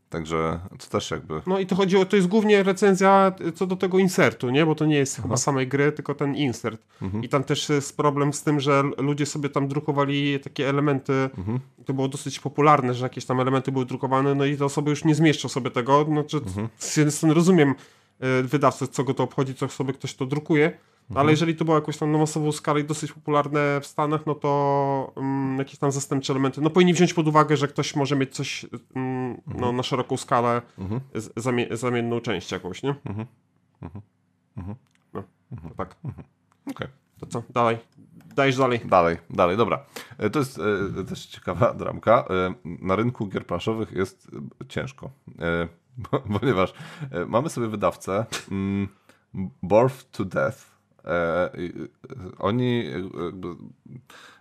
Także to też jakby. No i to chodzi o, to jest głównie recenzja co do tego insertu, nie? Bo to nie jest Aha. chyba samej gry, tylko ten insert. Mhm. I tam też jest problem z tym, że ludzie sobie tam drukowali takie elementy. Mhm. To było dosyć popularne, że jakieś tam elementy były drukowane, no i te osoby już nie zmieszczą sobie tego. Znaczy, mhm. z jednej strony rozumiem y, wydawcę, co go to obchodzi, co sobie ktoś to drukuje Mhm. Ale jeżeli to było jakoś tam na masową skalę i dosyć popularne w Stanach, no to um, jakieś tam zastępcze elementy, no powinni wziąć pod uwagę, że ktoś może mieć coś um, no, mhm. na szeroką skalę, mhm. zamie zamienną część jakąś, nie? Mhm. Mhm. Mhm. No, tak. Okej. Okay. To co? Dalej. Dajesz dalej. Dalej, dalej, dobra. E, to jest e, też ciekawa dramka. E, na rynku gier planszowych jest ciężko, e, ponieważ e, mamy sobie wydawcę mm, Borth to Death, E, oni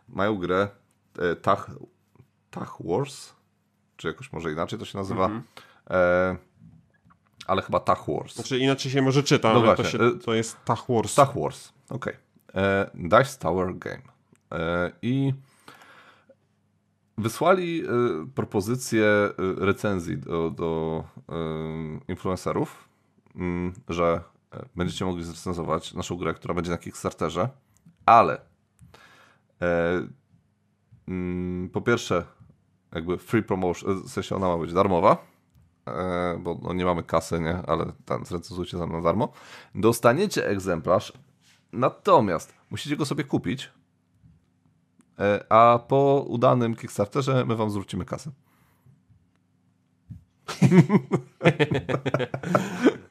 mają grę e, Tach, Tach Wars, czy jakoś może inaczej to się nazywa. Mm -hmm. ale chyba Tach Wars. Znaczy inaczej się może czyta, no ale to, się, to, jest Tach Wars. Tach Wars, okej. Okay. Dice Tower Game. I wysłali propozycję recenzji do, do influencerów, mm, że będziecie mogli zrecenzować naszą grę, która będzie na Kickstarterze, ale e, mm, po pierwsze, jakby free promotion, w sensie ona ma być darmowa, e, bo no, nie mamy kasy, nie? Ale tam zrecenzujcie tam na darmo. Dostaniecie egzemplarz, natomiast musicie go sobie kupić, e, a po udanym Kickstarterze my wam zwrócimy kasę.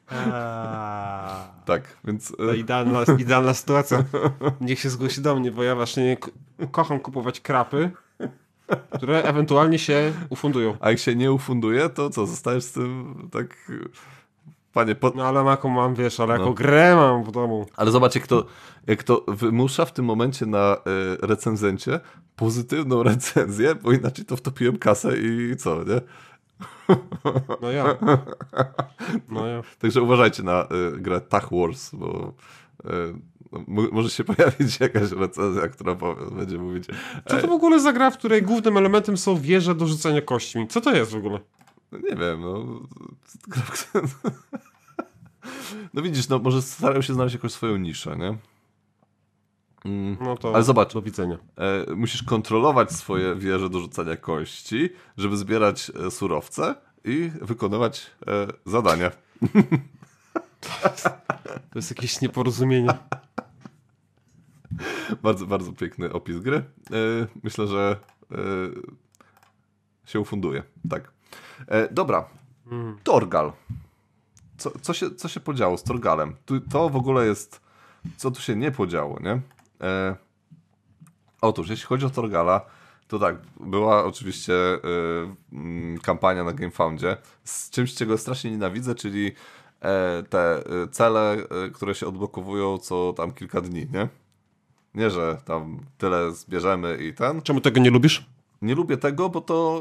Tak, więc. To idealna, idealna sytuacja. Niech się zgłosi do mnie, bo ja właśnie ko kocham kupować krapy, które ewentualnie się ufundują. A jak się nie ufunduje, to co, zostajesz z tym tak. Panie, po... No ale jaką mam, wiesz, ale jako no. grę mam w domu. Ale zobacz, jak to, jak to wymusza w tym momencie na y, recenzencie pozytywną recenzję, bo inaczej to wtopiłem kasę i co, nie? No ja. No ja. Także uważajcie na y, grę Tach Wars, bo y, może się pojawić jakaś recenzja, która będzie mówić... Co to w ogóle za gra, w której głównym elementem są wieże do rzucania kośćmi? Co to jest w ogóle? No nie wiem, no... No widzisz, no może starają się znaleźć jakąś swoją niszę, nie? Mm. No to Ale zobacz, do widzenia. E, musisz kontrolować swoje wieże do rzucania kości, żeby zbierać e, surowce i wykonywać e, zadania. To jest jakieś nieporozumienie. bardzo, bardzo piękny opis gry. E, myślę, że e, się ufunduje. Tak. E, dobra. Mm. Torgal. Co, co, się, co się podziało z Torgalem? Tu, to w ogóle jest. Co tu się nie podziało, nie? E, otóż, jeśli chodzi o Torgala, to tak, była oczywiście y, y, kampania na GameFoundzie z czymś, czego strasznie nienawidzę, czyli e, te y, cele, które się odblokowują co tam kilka dni, nie? Nie, że tam tyle zbierzemy i ten. Czemu tego nie lubisz? Nie lubię tego, bo to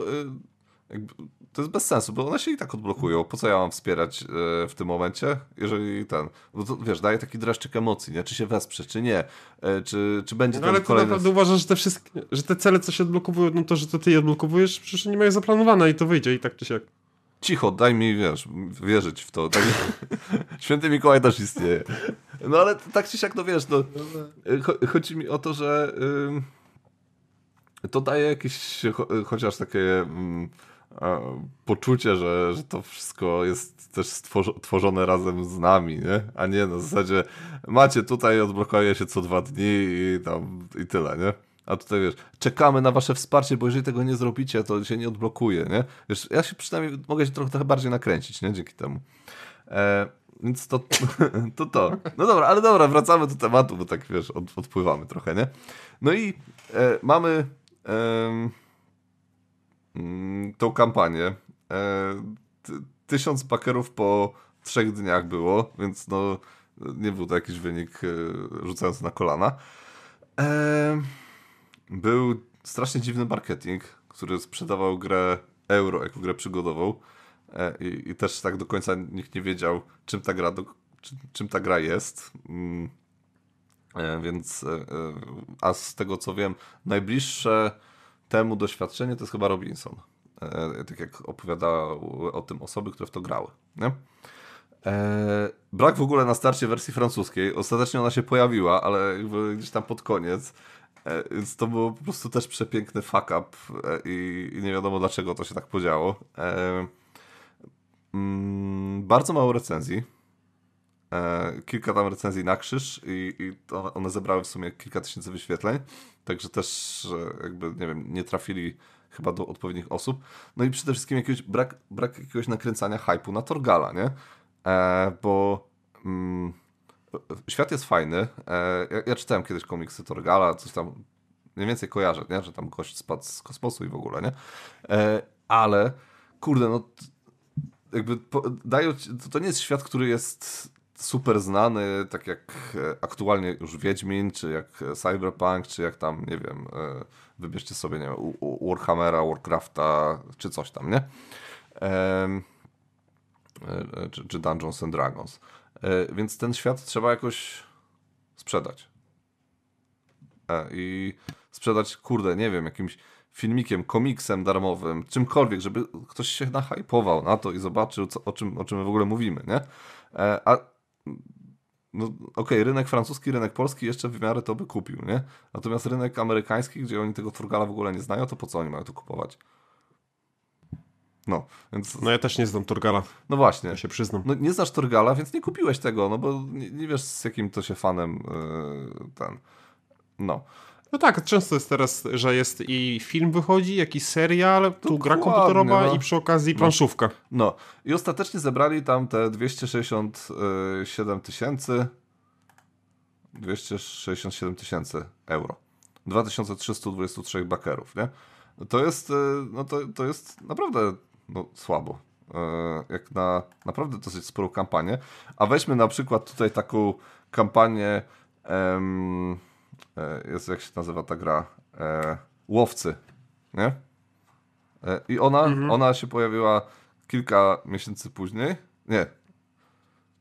jakby, to jest bez sensu, bo one się i tak odblokują. Po co ja mam wspierać e, w tym momencie, jeżeli ten, bo to, wiesz, daje taki dreszczyk emocji, nie? Czy się wesprze, czy nie, e, czy, czy będzie no, ale kolejny... Naprawdę uważasz, że te wszystkie, że te cele, co się odblokowują, no to, że to ty je odblokowujesz, przecież nie mają zaplanowane i to wyjdzie i tak czy siak. Cicho, daj mi, wiesz, wierzyć w to. Tak, Święty Mikołaj też istnieje. No ale tak czy siak, no wiesz, no, chodzi mi o to, że yy, to daje jakieś cho chociaż takie... Yy, poczucie, że, że to wszystko jest też stworzone razem z nami, nie? A nie na zasadzie macie tutaj, odblokuje się co dwa dni i tam i tyle, nie? A tutaj wiesz, czekamy na wasze wsparcie, bo jeżeli tego nie zrobicie, to się nie odblokuje, nie? Wiesz, ja się przynajmniej mogę się trochę, bardziej nakręcić, nie? Dzięki temu. E, więc to, to to. No dobra, ale dobra, wracamy do tematu, bo tak wiesz, od, odpływamy trochę, nie? No i e, mamy. E, tą kampanię. E, tysiąc bakerów po trzech dniach było, więc no nie był to jakiś wynik e, rzucający na kolana. E, był strasznie dziwny marketing, który sprzedawał grę euro jako grę przygodową i, i też tak do końca nikt nie wiedział, czym ta gra, do, czym ta gra jest. Mm, więc, a z tego co wiem, najbliższe temu doświadczenie to jest chyba Robinson. E, tak jak opowiadały o tym osoby, które w to grały. Nie? E, brak w ogóle na starcie wersji francuskiej. Ostatecznie ona się pojawiła, ale gdzieś tam pod koniec. E, więc to było po prostu też przepiękny fuck up i, nie wiadomo dlaczego to się tak podziało. Mm, bardzo mało recenzji. E, kilka tam recenzji na krzyż i, i one zebrały w sumie kilka tysięcy wyświetleń. Także też jakby, nie wiem, nie trafili chyba do odpowiednich osób. No i przede wszystkim jakiegoś brak, brak jakiegoś nakręcania hypu na Torgala, nie? E, bo mm, świat jest fajny. E, ja, ja, czytałem kiedyś komiksy Torgala, coś tam mniej więcej kojarzę, nie? Że tam gość spadł z kosmosu i w ogóle, nie? E, ale kurde, no jakby po, dają, to, to nie jest świat, który jest super znany, tak jak e, aktualnie już Wiedźmin, czy jak Cyberpunk, czy jak tam, nie wiem, e, wybierzcie sobie, nie wiem, Warhammera, Warcrafta, czy coś tam, nie? E, czy, Dungeons and Dragons. Więc ten świat trzeba jakoś sprzedać. I sprzedać, kurde, nie wiem, jakimś filmikiem, komiksem darmowym, czymkolwiek, żeby ktoś się nahypował na to i zobaczył, co, o, czym, o czym w ogóle mówimy, nie? A no okej, rynek francuski, rynek polski jeszcze w miarę to by kupił, nie? Natomiast rynek amerykański, gdzie oni tego Torgala w ogóle nie znają, to po co oni mają to kupować? No, więc... No ja też nie znam Torgala, No właśnie. ja się przyznam. No nie znasz Torgala, więc nie kupiłeś tego, no bo nie, nie wiesz z jakim to się fanem yy, ten... No. No tak, często jest teraz, że jest i film wychodzi, jakiś serial, tu gra komputerowa no. i przy okazji planszówka. No i ostatecznie zebrali tam te 267 tysięcy 267 tysięcy euro. 2323 bakerów, nie? To jest, y, no to, to jest naprawdę no, słabo. Y, Jak na naprawdę dosyć sporą kampanię. A weźmy na przykład tutaj taką kampanię em, e, jest jak się nazywa ta gra? E, Łowcy, nie? E, I ona, ona się pojawiła kilka miesięcy później. Nie.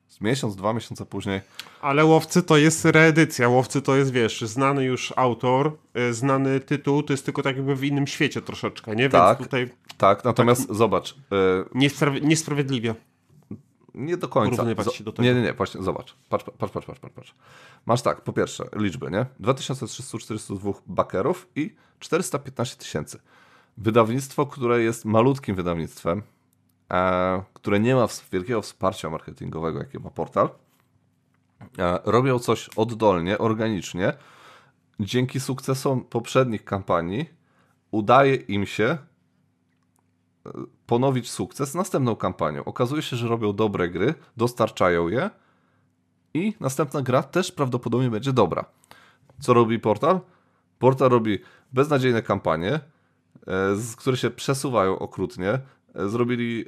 Z miesiąc, dwa miesiące później. Ale Łowcy to jest reedycja, Łowcy to jest, wiesz, znany już autor, y, znany tytuł, to jest tylko tak jakby w innym świecie troszeczkę, nie? Tak. Więc tutaj Tak, natomiast zobacz. e, niespraw- niesprawiedliwie. Nie do końca. Porównywać się do tego. Nie, nie, nie, właśnie, zobacz. Patrz, patrz, patrz, patrz, patrz. Masz tak, po pierwsze, liczby, nie? 2342 bakerów i 415 tysięcy. Wydawnictwo, które jest malutkim wydawnictwem, e, które nie ma wielkiego wsparcia marketingowego, jakie ma portal, e, robią coś oddolnie, organicznie. Dzięki sukcesom poprzednich kampanii udaje im się ponowić sukces następną kampanią. Okazuje się, że robią dobre gry, dostarczają je i następna gra też prawdopodobnie będzie dobra. Co robi portal? Portal robi beznadziejne kampanie, e, z, które się przesuwają okrutnie. E, Zrobili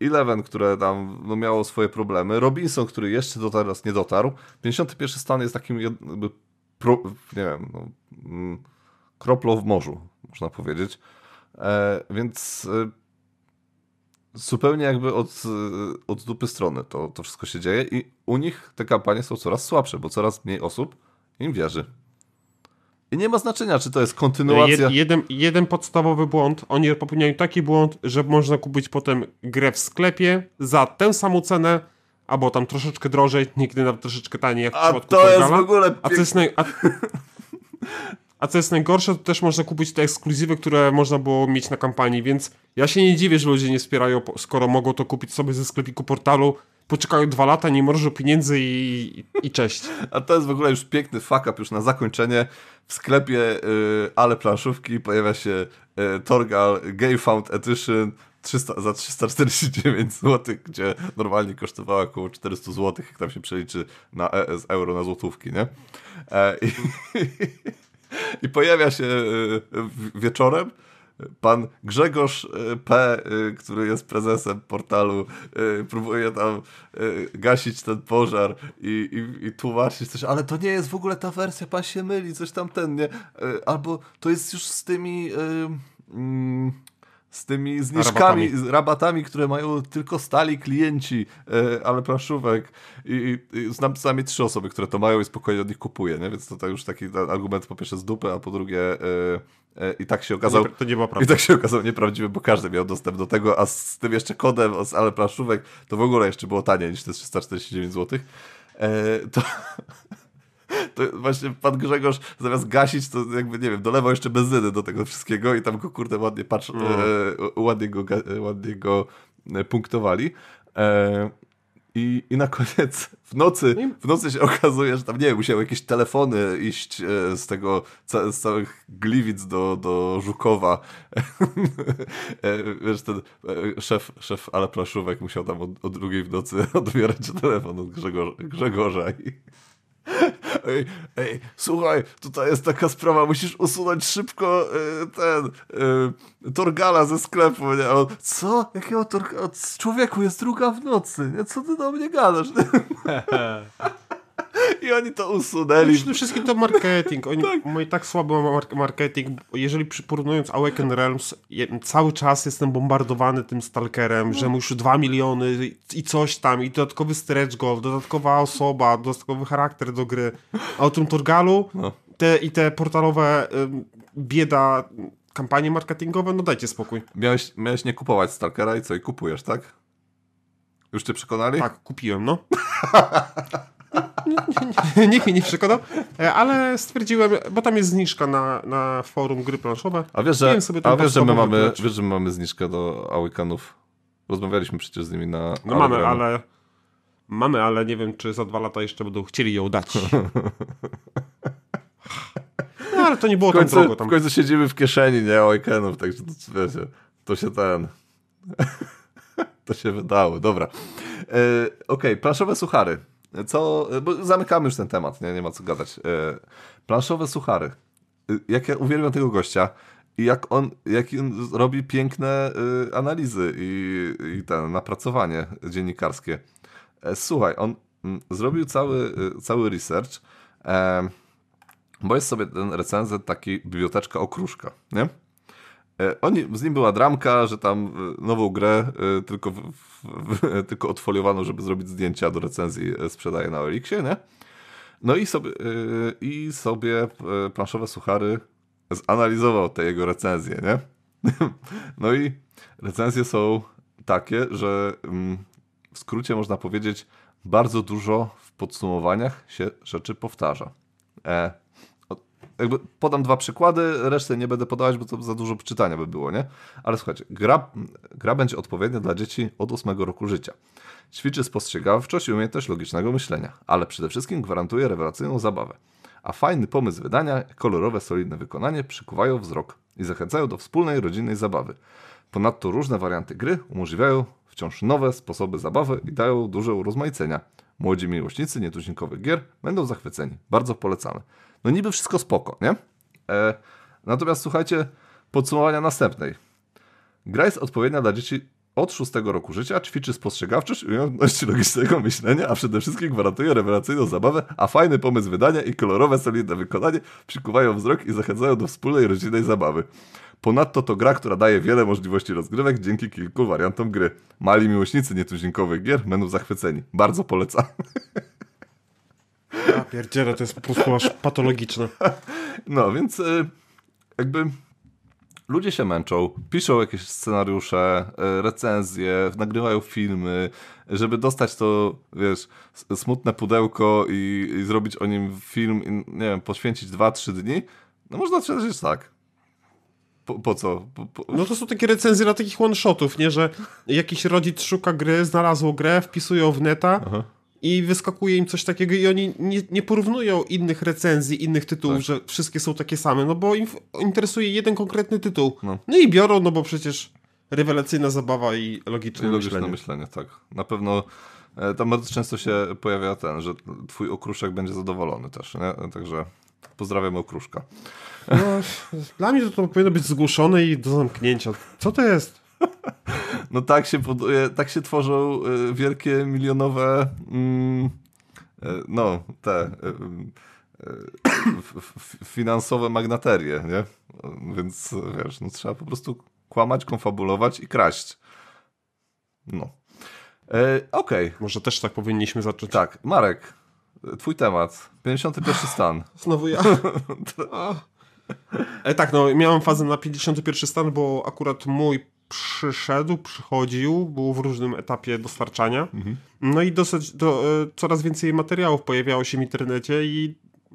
Eleven, które tam no, miało swoje problemy. Robinson, który jeszcze do teraz nie dotarł. 51 stan jest takim jakby pro, nie wiem, no, mm, kroplą w morzu, można powiedzieć. E, więc e, zupełnie jakby od, e, od dupy strony to, to wszystko się dzieje i u nich te kampanie są coraz słabsze, bo coraz mniej osób im wierzy. I nie ma znaczenia, czy to jest kontynuacja. Jed, jeden, jeden podstawowy błąd. Oni popełniają taki błąd, że można kupić potem grę w sklepie za tę samą cenę, albo tam troszeczkę drożej, nigdy nawet troszeczkę taniej, jak w A przypadku to jest w ogóle A co jest, naj, a, a co jest najgorsze, to też można kupić te ekskluzywy, które można było mieć na kampanii, więc ja się nie dziwię, że ludzie nie wspierają, skoro mogą to kupić sobie ze sklepiku portalu, poczekają dwa lata, nie mrożą pieniędzy i, i cześć. A to jest w ogóle już piękny fuck up już na zakończenie. W sklepie y, Ale Planszówki pojawia się y, Torgal Gay Found Edition 300, za 349 zł, gdzie normalnie kosztowała około 400 zł, jak tam się przeliczy na ES euro na złotówki, nie? E, i, I pojawia się w- wieczorem pan Grzegorz y, P., y, który jest prezesem portalu, próbuje tam gasić ten pożar i, i, i tłumaczyć coś, ale to nie jest w ogóle ta wersja, pan się myli, coś tam ten, nie? Albo to jest już z tymi... y, mm, z tymi zniżkami, Rabatami. rabatami, które mają tylko stali klienci, e, ale planszówek. I, i, I znam co najmniej trzy osoby, które to mają i spokojnie od nich kupuję, nie? Więc to, to już taki argument po pierwsze z dupy, a po drugie e, e, i tak się okazał... To nie była I prawda. tak się okazał nieprawdziwy, bo każdy miał dostęp do tego, a z tym jeszcze kodem, z ale planszówek, to w ogóle jeszcze było taniej niż te 349 zł. To, to właśnie pan Grzegorz zamiast gasić, to jakby, nie wiem, dolewał jeszcze benzyny do tego wszystkiego i tam go, kurde, ładnie patrz, Mm. e, ładnie, go, e, ładnie go e, punktowali. E, i, I na koniec w nocy, w nocy się okazuje, że tam nie wiem, musiały jakieś telefony iść e, z tego, z całych Gliwic do, do Żukowa. E, Wiesz, ten e, szef, szef Ale Plaszówek musiał tam o, o drugiej w nocy odbierać telefon od Grzegorza, Grzegorza i Ej, ej, słuchaj, tutaj jest taka sprawa, musisz usunąć szybko e, ten e, Torgala ze sklepu, nie? On, co? Jakiego Torgala? Człowieku, jest druga w nocy, nie? Co ty do mnie gadasz? I oni to usunęli. Przede wszystkim to marketing. Oni mają tak słaby mar- marketing. Jeżeli porównując Awaken Realms, cały czas jestem bombardowany tym Stalkerem, że mu już 2 miliony i coś tam, i dodatkowy stretch goal, dodatkowa osoba, dodatkowy charakter do gry. A o tym Torgalu No. te, i te portalowe ym, bieda kampanie marketingowe, no dajcie spokój. Miałeś, miałeś nie kupować Stalkera i co? I kupujesz, tak? Już cię przekonali? Tak, kupiłem, no. Nikt mnie nie przekonał, ale stwierdziłem, bo tam jest zniżka na, na forum gry planszowe. A wiesz, że, a wiesz, że my mamy, wiesz, że my mamy zniżkę do Awakenów? Rozmawialiśmy przecież z nimi na... No mamy, ale... Mamy, ale nie wiem, czy za dwa lata jeszcze będą chcieli ją dać. No ale to nie było w końcu, tam drogo. Tam. W końcu siedzimy w kieszeni, nie, Awakenów, także to, wiecie, to się ten... to się wydało, dobra. E, Okej, okay, planszowe suchary. Co, bo zamykamy już ten temat, nie, nie ma co gadać. E, planszowe suchary. E, jak ja uwielbiam tego gościa i jak on, jak on robi piękne y, analizy i, i ten napracowanie dziennikarskie. E, słuchaj, on m, zrobił cały, cały research, e, bo jest sobie ten recenzent taki biblioteczka okruszka, nie? E, oni, z nim była dramka, że tam y, nową grę y, tylko, tylko odfoliowano, żeby zrobić zdjęcia do recenzji, e, sprzedaje na Elixie, nie? No i sobie, i sobie planszowe suchary zanalizował te jego recenzje, nie? No i recenzje są takie, że mm, w skrócie można powiedzieć, bardzo dużo w podsumowaniach się rzeczy powtarza. E, jakby podam dwa przykłady, resztę nie będę podawać, bo to za dużo czytania by było, nie? Ale słuchajcie, gra, gra będzie odpowiednia dla dzieci od 8 roku życia. Ćwiczy spostrzegawczość i umiejętność logicznego myślenia, ale przede wszystkim gwarantuje rewelacyjną zabawę. A fajny pomysł wydania, kolorowe, solidne wykonanie przykuwają wzrok i zachęcają do wspólnej, rodzinnej zabawy. Ponadto różne warianty gry umożliwiają wciąż nowe sposoby zabawy i dają duże urozmaicenia. Młodzi miłośnicy nietuzinkowych gier będą zachwyceni. Bardzo polecamy. No niby wszystko spoko, nie? E, natomiast słuchajcie, podsumowania następnej. Gra jest odpowiednia dla dzieci od szóstego roku życia, ćwiczy spostrzegawczość, umiejętności logicznego myślenia, a przede wszystkim gwarantuje rewelacyjną zabawę, a fajny pomysł wydania i kolorowe, solidne wykonanie przykuwają wzrok i zachęcają do wspólnej, rodzinnej zabawy. Ponadto to gra, która daje wiele możliwości rozgrywek dzięki kilku wariantom gry. Mali miłośnicy nietuzinkowych gier będą zachwyceni. Bardzo polecam. Ja pierdzielę, to jest po prostu aż patologiczne. No, więc y, jakby ludzie się męczą, piszą jakieś scenariusze, y, recenzje, nagrywają filmy, żeby dostać to, wiesz, smutne pudełko i, i zrobić o nim film i, nie wiem, poświęcić 2-3 dni, no można też tak. Po, po co? Po, po... No to są takie recenzje na takich one-shotów, nie? Że jakiś rodzic szuka gry, znalazło grę, wpisują w neta, Aha i wyskakuje im coś takiego i oni nie, nie porównują innych recenzji, innych tytułów, tak. że wszystkie są takie same, no bo im interesuje jeden konkretny tytuł. No, no i biorą, no bo przecież rewelacyjna zabawa i logiczne, I logiczne myślenie. myślenie. tak. Na pewno e, tam bardzo często się pojawia ten, że twój okruszek będzie zadowolony też, nie? Także pozdrawiam okruszka. No, dla mnie to, to powinno być zgłuszone i do zamknięcia. Co to jest? No tak się, tak się tworzą y, wielkie milionowe mm, y, no te y, finansowe magnaterie, nie? Więc wiesz, no trzeba po prostu kłamać, konfabulować i kraść. No. E, Okej. Okay. Może też tak powinniśmy zacząć. Tak. Marek, twój temat. 51 stan. Znowu ja. e, tak, no miałem fazę na 51 stan, bo akurat mój przyszedł, przychodził, był w różnym etapie dostarczania. Mhm. No i dosyć, do, e, coraz więcej materiałów pojawiało się w internecie i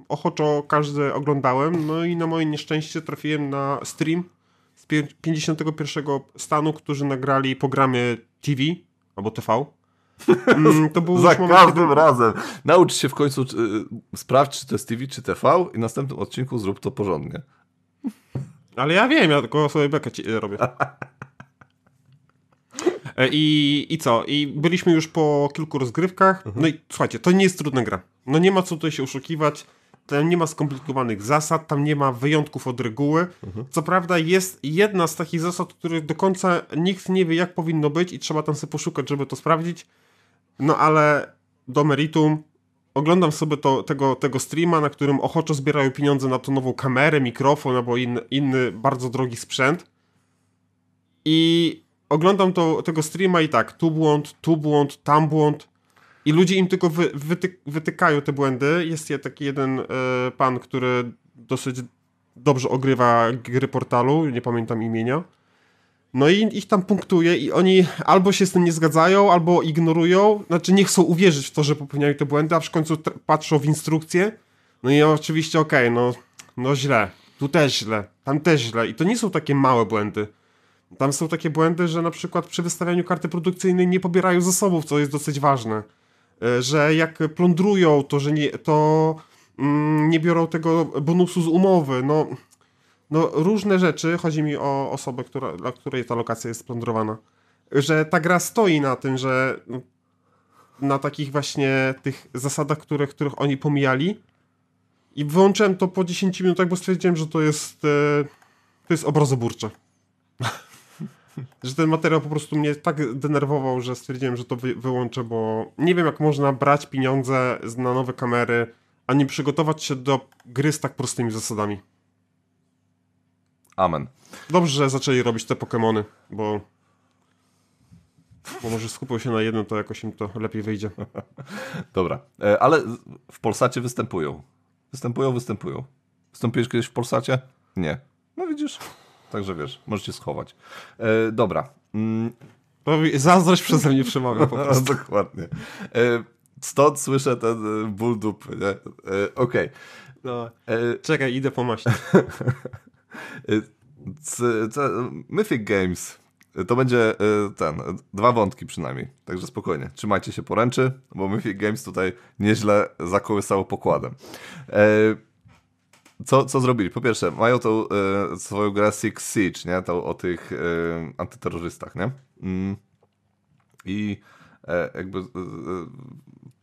ochoczo każdy oglądałem. No i na moje nieszczęście trafiłem na stream z 51 stanu, którzy nagrali programie TV albo TV. Mm, to był Za każdym kiedy... razem. Naucz się w końcu, y, sprawdź, czy to jest TV, czy TV i w następnym odcinku zrób to porządnie. Ale ja wiem, ja tylko sobie bekę robię. E, I, I co? I byliśmy już po kilku rozgrywkach. Mhm. No i słuchajcie, to nie jest trudna gra. No nie ma co tutaj się oszukiwać. Tam nie ma skomplikowanych zasad, tam nie ma wyjątków od reguły. Mhm. Co prawda jest jedna z takich zasad, których do końca nikt nie wie, jak powinno być i trzeba tam sobie poszukać, żeby to sprawdzić. No ale do meritum oglądam sobie to, tego, tego streama, na którym ochoczo zbierają pieniądze na tą nową kamerę, mikrofon albo inny, inny bardzo drogi sprzęt. I oglądam to, tego streama i tak, tu błąd, tu błąd, tam błąd i ludzie im tylko wy, wytyk, wytykają te błędy. Jest taki jeden e, pan, który dosyć dobrze ogrywa gry portalu, nie pamiętam imienia. No i ich tam punktuje i oni albo się z tym nie zgadzają, albo ignorują, znaczy nie chcą uwierzyć w to, że popełniają te błędy, a w końcu patrzą w instrukcję. No i oczywiście okej, okay, no, no źle, tu też źle, tam też źle. I to nie są takie małe błędy. Tam są takie błędy, że na przykład przy wystawianiu karty produkcyjnej nie pobierają zasobów, co jest dosyć ważne. E, że jak plądrują, to że nie, to mm, nie biorą tego bonusu z umowy. No, no różne rzeczy, chodzi mi o osobę, która, dla której ta lokacja jest splądrowana. Że ta gra stoi na tym, że na takich właśnie tych zasadach, których, których oni pomijali. I wyłączyłem to po 10 minutach, bo stwierdziłem, że to jest, e, to jest obrazoburcze. że ten materiał po prostu mnie tak denerwował, że stwierdziłem, że to wy wyłączę, bo nie wiem jak można brać pieniądze na nowe kamery, a nie przygotować się do gry z tak prostymi zasadami. Amen. Dobrze, że zaczęli robić te Pokémony, bo bo może skupią się na jednym, to jakoś im to lepiej wyjdzie. Dobra, e, ale w Polsacie występują. Występują, występują. Wystąpiłeś kiedyś w Polsacie? Nie. No widzisz. Także wiesz, możecie schować. E, dobra. Mm. Zazdrość przeze mnie przemawia po prostu. No, dokładnie. E, stąd słyszę ten e, ból dupy? E, Okej. Okay. No, e, czekaj, idę po maści. Mythic Games to będzie ten, dwa wątki przynajmniej, także spokojnie, trzymajcie się poręczy, bo Mythic Games tutaj nieźle zakołysało pokładem co, co zrobili? Po pierwsze, mają tą e, swoją grę Six Siege, nie? Tą o tych e, antyterrorystach, nie? Mm. I e, jakby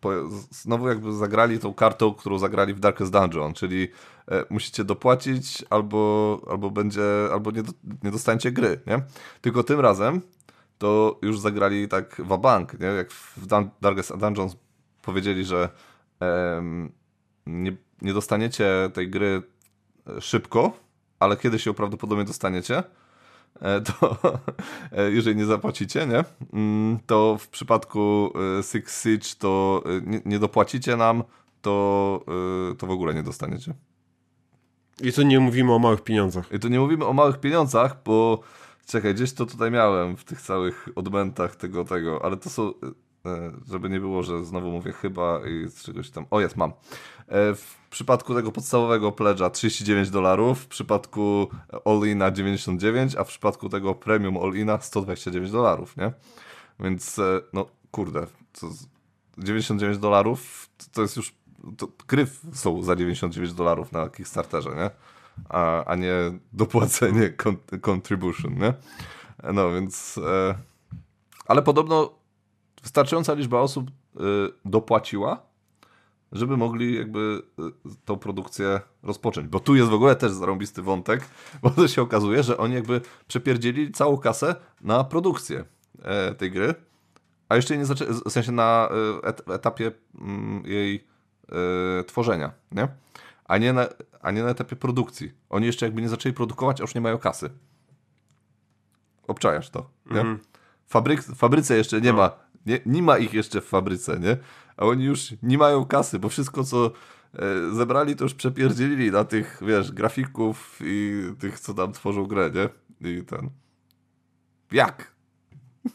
po, znowu jakby zagrali tą kartą, którą zagrali w Darkest Dungeon, czyli musicie dopłacić albo, albo będzie, albo nie, do, nie dostaniecie gry, nie? Tylko tym razem to już zagrali tak wabank, nie? Jak w Darkest Dungeon powiedzieli, że nie nie dostaniecie tej gry e, szybko, ale kiedy się prawdopodobnie dostaniecie, e, to e, jeżeli nie zapłacicie, nie, mm, to w przypadku Six Siege to nie, nie dopłacicie nam, to, to w ogóle nie dostaniecie. I tu nie mówimy o małych pieniądzach. I tu nie mówimy o małych pieniądzach, bo czekaj, gdzieś to tutaj miałem w tych całych odmętach tego, tego, ale to są, żeby nie było, że znowu mówię chyba i z czegoś tam, o jest, mam. W przypadku tego podstawowego pledża 39 dolarów, w przypadku all-ina 99, a w przypadku tego premium all-ina 129 dolarów, nie? Więc, e, no kurde, 99 dolarów to jest już, to gry są za 99 dolarów na Kickstarterze, nie? A, a nie dopłacenie contribution, nie? No więc, e, ale podobno wystarczająca liczba osób e, dopłaciła, żeby mogli jakby y, tą produkcję rozpocząć. Bo tu jest w ogóle też zarąbisty wątek, bo to się okazuje, że oni jakby przepierdzieli całą kasę na produkcję e, tej gry, a jeszcze nie zaczęli, w sensie na e, etapie mm, jej e, tworzenia, nie? A nie, na, a nie na etapie produkcji. Oni jeszcze jakby nie zaczęli produkować, a już nie mają kasy. Obczajasz to, nie? Mm -hmm. Fabryk, w fabryce jeszcze nie no. ma, nie, nie ma ich jeszcze w fabryce, nie? a oni już nie mają kasy, bo wszystko, co e, zebrali, to już przepierdzielili na tych, wiesz, grafików i tych, co tam tworzą grę, nie? I ten... Jak?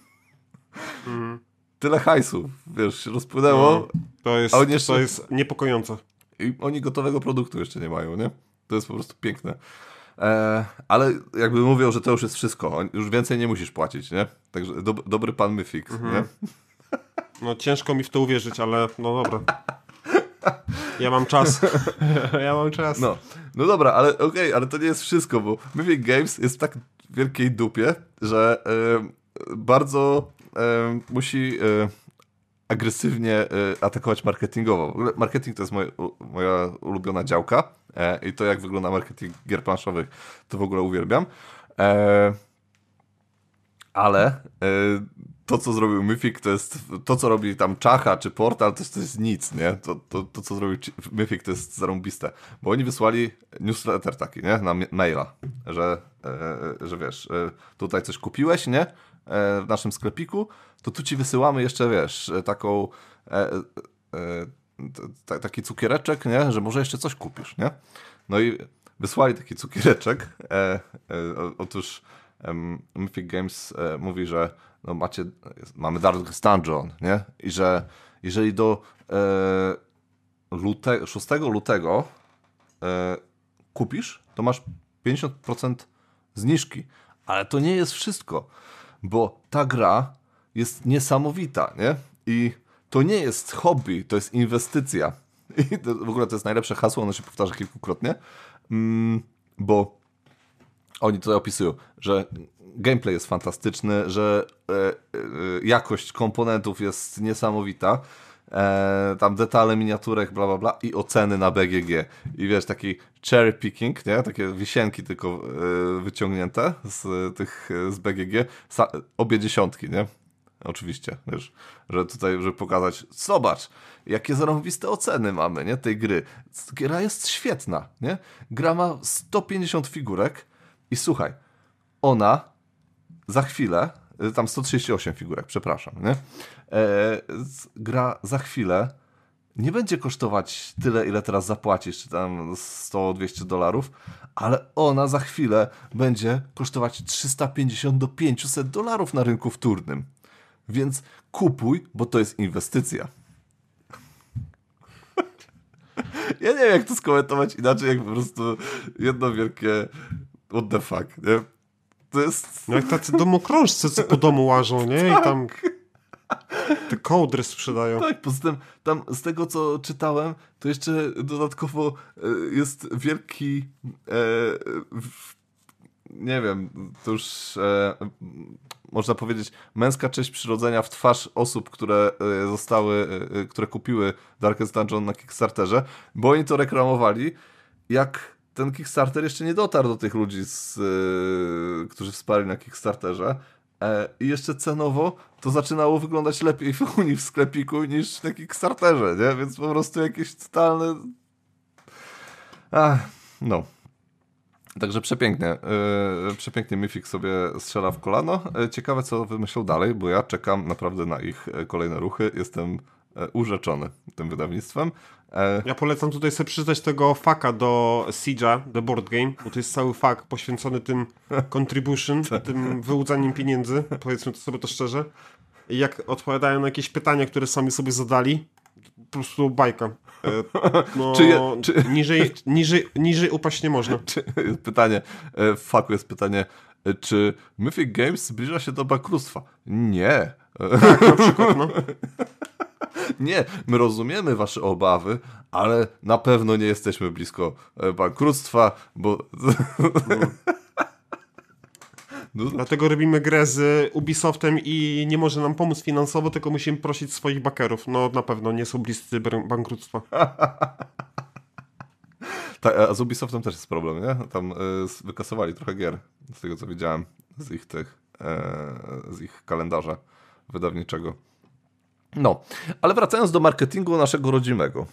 Mm. Tyle hajsu, wiesz, się rozpłynęło. No, to jest, a jeszcze... to jest niepokojące. I oni gotowego produktu jeszcze nie mają, nie? To jest po prostu piękne. E, ale jakby mówią, że to już jest wszystko. Już więcej nie musisz płacić, nie? Także do, dobry pan Myfix, -hmm. nie? No ciężko mi w to uwierzyć, ale no dobra. Ja mam czas. ja mam czas. No, no dobra, ale okej, okay, ale to nie jest wszystko, bo Mythic Games jest w tak wielkiej dupie, że bardzo musi agresywnie atakować marketingowo. W ogóle marketing to jest moja, moja ulubiona działka e, i to jak wygląda marketing gier planszowych to w ogóle uwielbiam. E, ale e, to, co zrobił Mythic, to jest to, co robi tam Czacha czy Portal, to, to jest nic, nie? To, to, to, co zrobił Mythic, to jest zarąbiste. Bo oni wysłali newsletter taki, nie? Na maila, że, że wiesz, tutaj coś kupiłeś, nie? E, w naszym sklepiku, to tu ci wysyłamy jeszcze, wiesz, taką e, e, taki cukiereczek, nie? Że może jeszcze coś kupisz, nie? No i wysłali taki cukiereczek. E, otóż em, Mythic Games e, mówi, że no macie, mamy Darkest Dungeon, nie? I że jeżeli do e, lute, 6 lutego e, kupisz, to masz 50% zniżki. Ale to nie jest wszystko, bo ta gra jest niesamowita, nie? I to nie jest hobby, to jest inwestycja. I to, w ogóle to jest najlepsze hasło, ono się powtarza kilkukrotnie, mm, bo oni tutaj opisują, że gameplay jest fantastyczny, że e, e, jakość komponentów jest niesamowita, e, tam detale miniaturek, bla bla bla i oceny na BGG. I wiesz, taki cherry picking, nie? Takie wisienki tylko e, wyciągnięte z tych z BGG, Sa obie dziesiątki, nie? Oczywiście, wiesz, że tutaj, żeby pokazać, zobacz, jakie zarąbiste oceny mamy, nie, tej gry. Gra jest świetna, nie? Gra ma 150 figurek i słuchaj, ona za chwilę, y, tam 138 figurek, przepraszam, nie? E, gra za chwilę nie będzie kosztować tyle, ile teraz zapłacisz, czy tam 100-200 dolarów, ale ona za chwilę będzie kosztować 350 do 500 dolarów na rynku wtórnym. Więc kupuj, bo to jest inwestycja. Ja nie wiem, jak to skomentować inaczej, jak po prostu jedno wielkie what the fuck, nie? To jest... No jak tacy domokrążcy, co po domu łażą, nie? I tam te kołdry sprzedają. Tak, poza tym tam z tego, co czytałem, to jeszcze dodatkowo e, jest wielki e, nie wiem, to już e, można powiedzieć męska część przyrodzenia w twarz osób, które zostały, które kupiły Darkest Dungeon na Kickstarterze, bo oni to reklamowali, jak ten Kickstarter jeszcze nie dotarł do tych ludzi, z, którzy wsparli na Kickstarterze. E, I jeszcze cenowo to zaczynało wyglądać lepiej u nich w sklepiku niż na Kickstarterze, nie? Więc po prostu jakieś totalne... Ach, no. Także przepięknie. Yy, przepięknie Myfik sobie strzela w kolano. Yy, ciekawe, co wymyślą dalej, bo ja czekam naprawdę na ich kolejne ruchy. Jestem urzeczony tym wydawnictwem. Yy, Ja polecam tutaj sobie przeczytać tego faka do Siege'a, The Board Game, bo to jest cały fak poświęcony tym contribution, tym wyłudzaniem pieniędzy, powiedzmy to sobie to szczerze. I jak odpowiadają na jakieś pytania, które sami sobie zadali, po prostu bajka. E, No, Czy je- czy- Niżej, niżej, niżej upaść nie można. czy, jest pytanie, yy, w faku jest pytanie, czy Mythic Games zbliża się do bankructwa? Nie. Tak, na przykład, no. Nie, my rozumiemy wasze obawy, ale na pewno nie jesteśmy blisko e, bankructwa, bo... No, Dlatego robimy grę z Ubisoftem i nie może nam pomóc finansowo, tylko musimy prosić swoich bakerów. No na pewno nie są bliscy bankructwa. Tak, a z Ubisoftem też jest problem, nie? Tam y, wykasowali trochę gier, z tego co widziałem, z ich tych, e, z ich kalendarza wydawniczego. No, ale wracając do marketingu naszego rodzimego.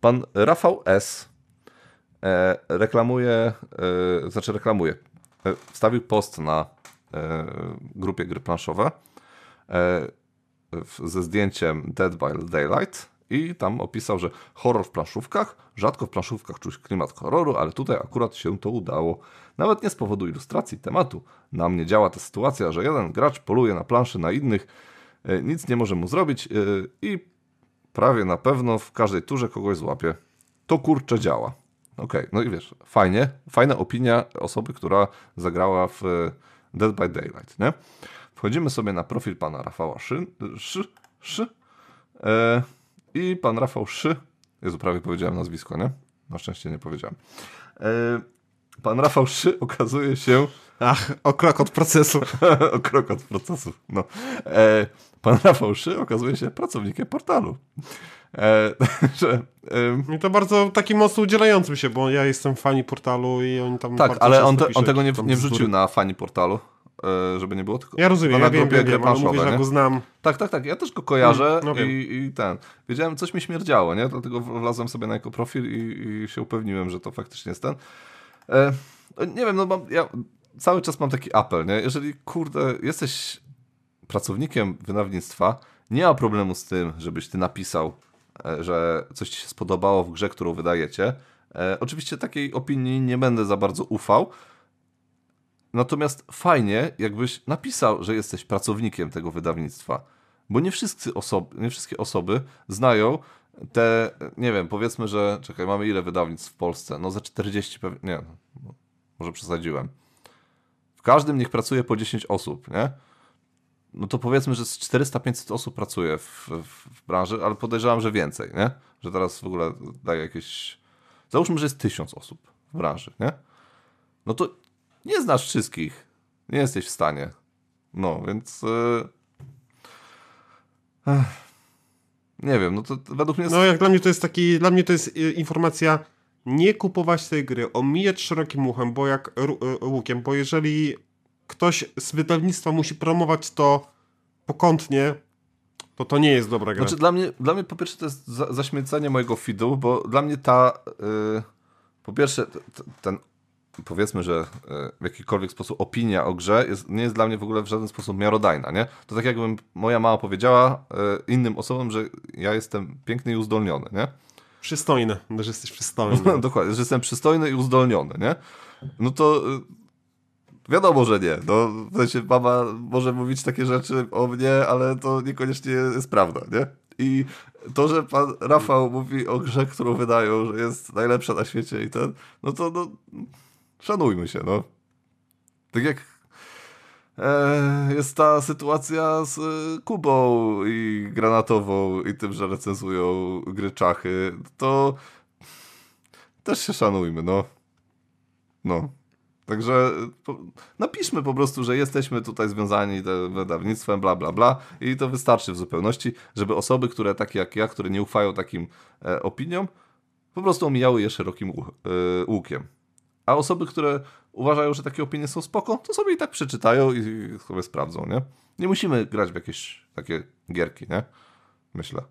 Pan Rafał S. E, reklamuje, e, znaczy reklamuje, e, wstawił post na grupie gry planszowe ze zdjęciem Dead by Daylight i tam opisał, że horror w planszówkach, rzadko w planszówkach czuć klimat horroru, ale tutaj akurat się to udało. Nawet nie z powodu ilustracji tematu. Na mnie działa ta sytuacja, że jeden gracz poluje na planszy na innych, nic nie może mu zrobić e, i prawie na pewno w każdej turze kogoś złapie. To kurczę działa. Okej, no i wiesz, fajnie, fajna opinia osoby, która zagrała w e, Dead by Daylight, nie? Wchodzimy sobie na profil pana Rafała Szy, Szy, Szy e, i pan Rafał Szy, Jezu, prawie powiedziałem nazwisko, nie? Na szczęście nie powiedziałem. E, pan Rafał Szy okazuje się Ach, o krok od procesu. o krok od procesów. No. E, pan Rafał Szy okazuje się pracownikiem portalu. E, że, em, I to bardzo taki mocno udzielającym się, bo ja jestem fani portalu i oni tam tak, ale on, te, on tego nie, nie wrzucił na fani portalu, e, żeby nie było tylko. Ja rozumiem, to ja na wiem, grupie wiem, ale że go znam. Tak, tak, tak. Ja też go kojarzę Mm, no i, i ten. Wiedziałem, coś mi śmierdziało, nie? Dlatego wlazłem sobie na jego profil i, i się upewniłem, że to faktycznie jest ten. E, nie wiem, no mam, ja cały czas mam taki apel, nie? Jeżeli, kurde, jesteś pracownikiem wydawnictwa, nie ma problemu z tym, żebyś ty napisał, e, że coś ci się spodobało w grze, którą wydajecie. E, oczywiście takiej opinii nie będę za bardzo ufał, natomiast fajnie, jakbyś napisał, że jesteś pracownikiem tego wydawnictwa, bo nie, wszyscy osoby, nie wszystkie osoby znają te, nie wiem, powiedzmy, że, czekaj, mamy ile wydawnictw w Polsce? No za 40 pewnie, nie, no, może przesadziłem. Każdym niech pracuje po 10 osób, nie? No to powiedzmy, że z 400-500 osób pracuje w, w, branży, ale podejrzewam, że więcej, nie? Że teraz w ogóle daje jakieś... Załóżmy, że jest 1000 osób w branży, nie? No to nie znasz wszystkich. Nie jesteś w stanie. No, więc... Yy... Nie wiem, no to według mnie jest... No jak dla mnie to jest taki, dla mnie to jest y, informacja nie kupować tej gry, omijać szerokim uchem, bo jak y, łukiem, bo jeżeli ktoś z wydawnictwa musi promować to pokątnie, to to nie jest dobra gra. Znaczy dla mnie, dla mnie po pierwsze to jest za, zaśmiecenie mojego feedu, bo dla mnie ta, yy, po pierwsze t, ten powiedzmy, że w jakikolwiek sposób opinia o grze jest, nie jest dla mnie w ogóle w żaden sposób miarodajna, nie? To tak jakbym moja mama powiedziała innym osobom, że ja jestem piękny i uzdolniony, nie? Przystojny, że jesteś przystojny. No, dokładnie, że jestem przystojny i uzdolniony, nie? No to wiadomo, że nie. No, w sensie mama może mówić takie rzeczy o mnie, ale to niekoniecznie jest prawda, nie? I to, że pan Rafał mówi o grze, którą wydają, że jest najlepsza na świecie i ten, no to no, szanujmy się, no. Tak jak jest ta sytuacja z e, Kubą i Granatową i tym, że recenzują gry czachy, to też się szanujmy, no. No. Także po, napiszmy po prostu, że jesteśmy tutaj związani wydawnictwem, bla, bla, bla i to wystarczy w zupełności, żeby osoby, które takie jak ja, które nie ufają takim e, opiniom, po prostu omijały je szerokim e, łukiem. A osoby, które uważają, że takie opinie są spoko, to sobie i tak przeczytają i sobie sprawdzą, nie? Nie musimy grać w jakieś takie gierki, nie? Myślę.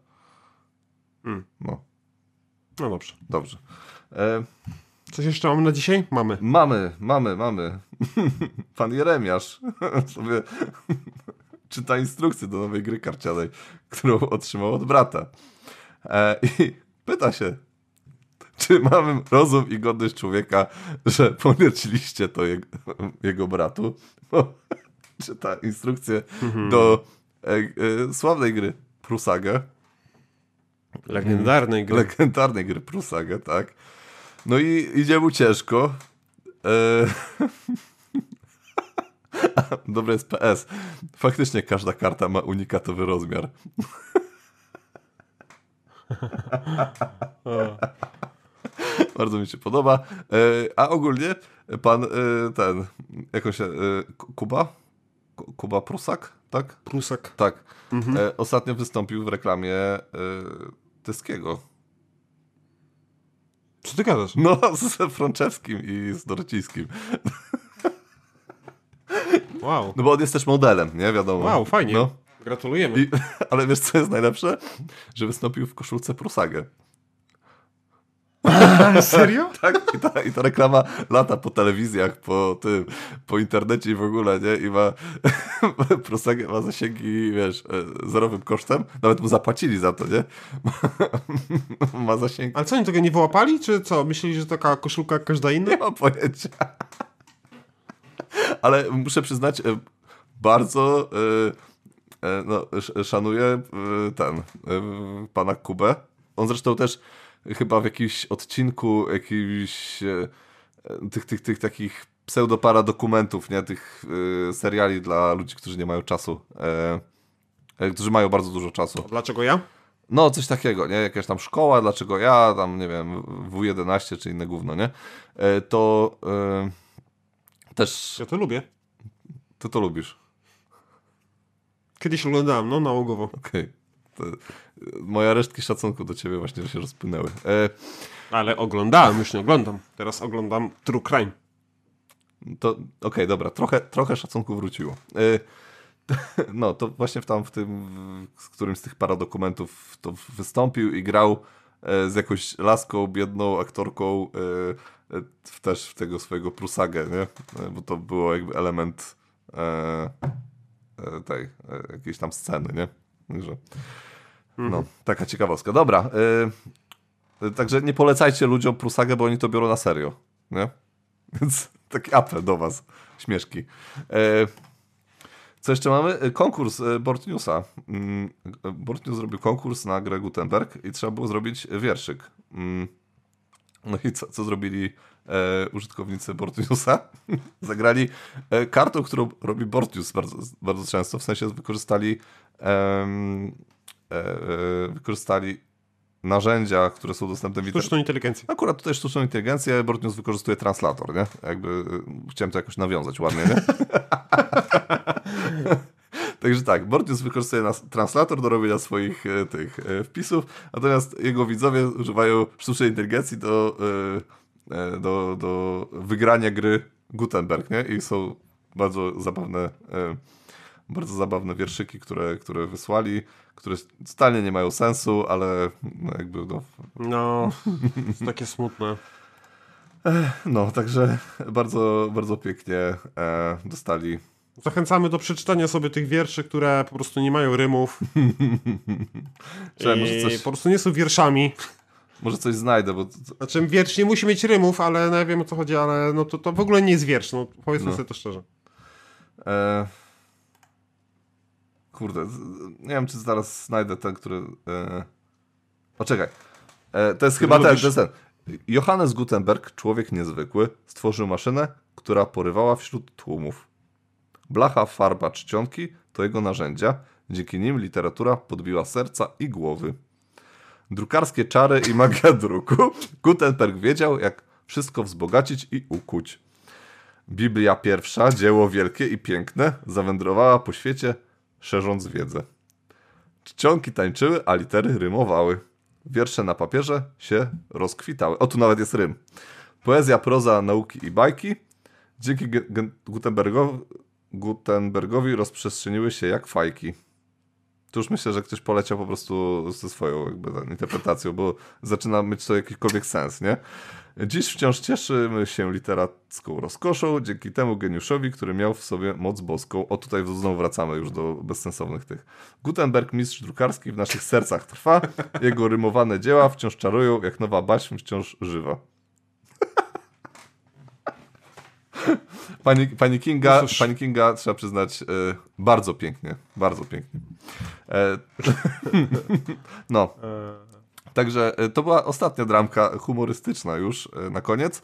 Hmm. No. No dobrze. Dobrze. E... Coś jeszcze mamy na dzisiaj? Mamy. Mamy, mamy, mamy. Pan Jeremiasz sobie czyta instrukcję do nowej gry karcianej, którą otrzymał od brata. E... I pyta się, czy mamy rozum i godność człowieka, że poleciliście to jego, jego bratu? Bo czyta instrukcję Mhm. do e, e, sławnej gry Prusagę. Legendarnej gry. Legendarnej gry Prusagę, tak. No i idzie mu ciężko. E... Dobre jest PS. Faktycznie każda karta ma unikatowy rozmiar. Bardzo mi się podoba. E, a ogólnie pan e, ten, jak się, e, Kuba? Ku- Kuba Prusak, tak? Prusak. Tak. E, ostatnio wystąpił w reklamie Tyskiego. Co ty gadasz? No, z Frączewskim i z Dorciskim. Wow. No bo on jest też modelem, nie? Wiadomo. Wow, fajnie. No. Gratulujemy. I, ale wiesz, co jest najlepsze? Że wystąpił w koszulce Prusagę. Serio? Tak, i ta, i ta reklama lata po telewizjach, po tym, po internecie i w ogóle, nie? I ma Prusagę ma zasięgi, wiesz, e, zerowym kosztem. Nawet mu zapłacili za to, nie? ma zasięgi. Ale co, oni tego nie wyłapali, czy co? Myśleli, że taka koszulka jak każda inna? Nie mam pojęcia. Ale muszę przyznać, e, bardzo e, no, sz- szanuję ten, pana Kubę. On zresztą też chyba w jakimś odcinku jakichś e, e, tych, tych, tych takich pseudoparadokumentów, nie? Tych e, seriali dla ludzi, którzy nie mają czasu. Którzy mają bardzo dużo czasu. Dlaczego ja? No, coś takiego, nie? Jakaś tam szkoła, dlaczego ja, tam, nie wiem, W11 czy inne gówno, nie? To też, Ja to lubię. ty to lubisz. Kiedyś oglądałem, no nałogowo. Okej. E, Moja resztki szacunku do ciebie właśnie że się rozpłynęły. E, Ale oglądałem, już nie oglądam. Teraz oglądam True Crime. To okej, dobra, trochę, trochę szacunku wróciło. E, no, to właśnie w tam w tym, z którymś z tych paradokumentów to wystąpił i grał e, z jakąś laską, biedną aktorką e, e, w też w tego swojego prusagę, nie? E, Bo to było jakby element e, e, tej, e, jakiejś tam sceny, nie? Także, no, taka ciekawostka. Dobra, e, także nie polecajcie ludziom prusagę, bo oni to biorą na serio, nie? Więc Taki apel do was, śmieszki. E, co jeszcze mamy? E, konkurs Board Newsa. Mm, Board News zrobił konkurs na grę Gutenberg i trzeba było zrobić wierszyk. Mm, no i co, co zrobili e, użytkownicy Bortniusa? Zagrali e, kartą, którą robi Bortnius bardzo, bardzo często, w sensie wykorzystali em, wykorzystali narzędzia, które są dostępne w. Sztuczną inteligencję. Akurat tutaj sztuczną inteligencję, Bortnius wykorzystuje translator, nie? Jakby e, chciałem to jakoś nawiązać ładnie, nie? Także tak, Bortnius wykorzystuje nas, translator do robienia swoich e, tych e, wpisów, natomiast jego widzowie używają sztucznej inteligencji do, e, e, do, do wygrania gry Gutenberg, nie? I są bardzo zabawne, e, bardzo zabawne wierszyki, które, które wysłali, które totalnie nie mają sensu, ale no jakby no, No, takie smutne. no także bardzo, bardzo pięknie e, dostali Zachęcamy do przeczytania sobie tych wierszy, które po prostu nie mają rymów. I coś- po prostu nie są wierszami. Może coś znajdę, bo Znaczy wiersz nie musi mieć rymów, ale no, ja wiem o co chodzi, ale no to, to w ogóle nie jest wiersz, no powiedzmy No. sobie to szczerze. E... Kurde, nie wiem, czy zaraz znajdę ten, który. E... O, czekaj. E, to jest chyba ten, to jest ten. Johannes Gutenberg, człowiek niezwykły, stworzył maszynę, która porywała wśród tłumów. Blacha, farba, czcionki to jego narzędzia. Dzięki nim literatura podbiła serca i głowy. Drukarskie czary i magia druku. Gutenberg wiedział, jak wszystko wzbogacić i ukuć. Biblia pierwsza, dzieło wielkie i piękne, zawędrowała po świecie, szerząc wiedzę. Czcionki tańczyły, a litery rymowały. Wiersze na papierze się rozkwitały. O, tu nawet jest rym. Poezja, proza, nauki i bajki dzięki Gutenbergowi, Gutenbergowi rozprzestrzeniły się jak fajki. Tu już myślę, że ktoś poleciał po prostu ze swoją jakby, interpretacją, bo zaczyna mieć to jakikolwiek sens, nie? Dziś wciąż cieszymy się literacką rozkoszą dzięki temu geniuszowi, który miał w sobie moc boską. O, tutaj znowu wracamy już do bezsensownych tych. Gutenberg, mistrz drukarski w naszych sercach trwa. Jego rymowane dzieła wciąż czarują, jak nowa baśń wciąż żywa. Pani, pani, Kinga, No pani Kinga, trzeba przyznać, e, bardzo pięknie. Bardzo pięknie. E, no. Także e, to była ostatnia dramka humorystyczna już na koniec.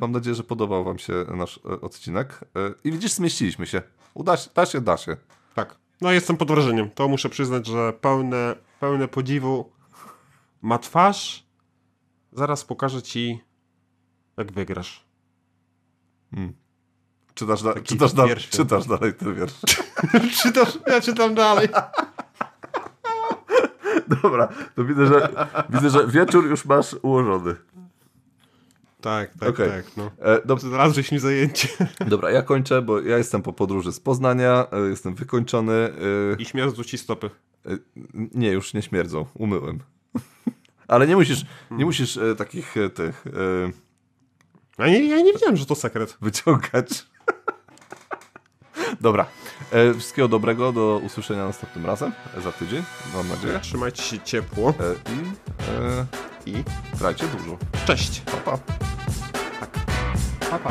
Mam nadzieję, że podobał Wam się nasz odcinek. I widzisz, zmieściliśmy się. Uda się, da się, da się. Tak. No jestem pod wrażeniem. To muszę przyznać, że pełne, pełne podziwu ma twarz. Zaraz pokażę ci, jak wygrasz. Czytasz, da, czytasz, da, czytasz dalej ten wiersz. Czytasz? Ja czytam dalej. Dobra, to widzę, że, widzę, że wieczór już masz ułożony. Tak, tak, Okej. tak. No. E, Zaraz żeś mi zajęcie. dobra, ja kończę, bo ja jestem po podróży z Poznania, e, jestem wykończony. e, I śmierdzą ci stopy. e, nie, już nie śmierdzą, umyłem. Ale nie musisz, nie musisz e, takich e, tych e, Ja nie, ja nie wiedziałem, że to sekret. wyciągać. Dobra, e, wszystkiego dobrego, do usłyszenia następnym razem, za tydzień, mam nadzieję. Trzymajcie się ciepło E, I e, i grajcie dużo. cześć. Pa, pa. Pa, pa.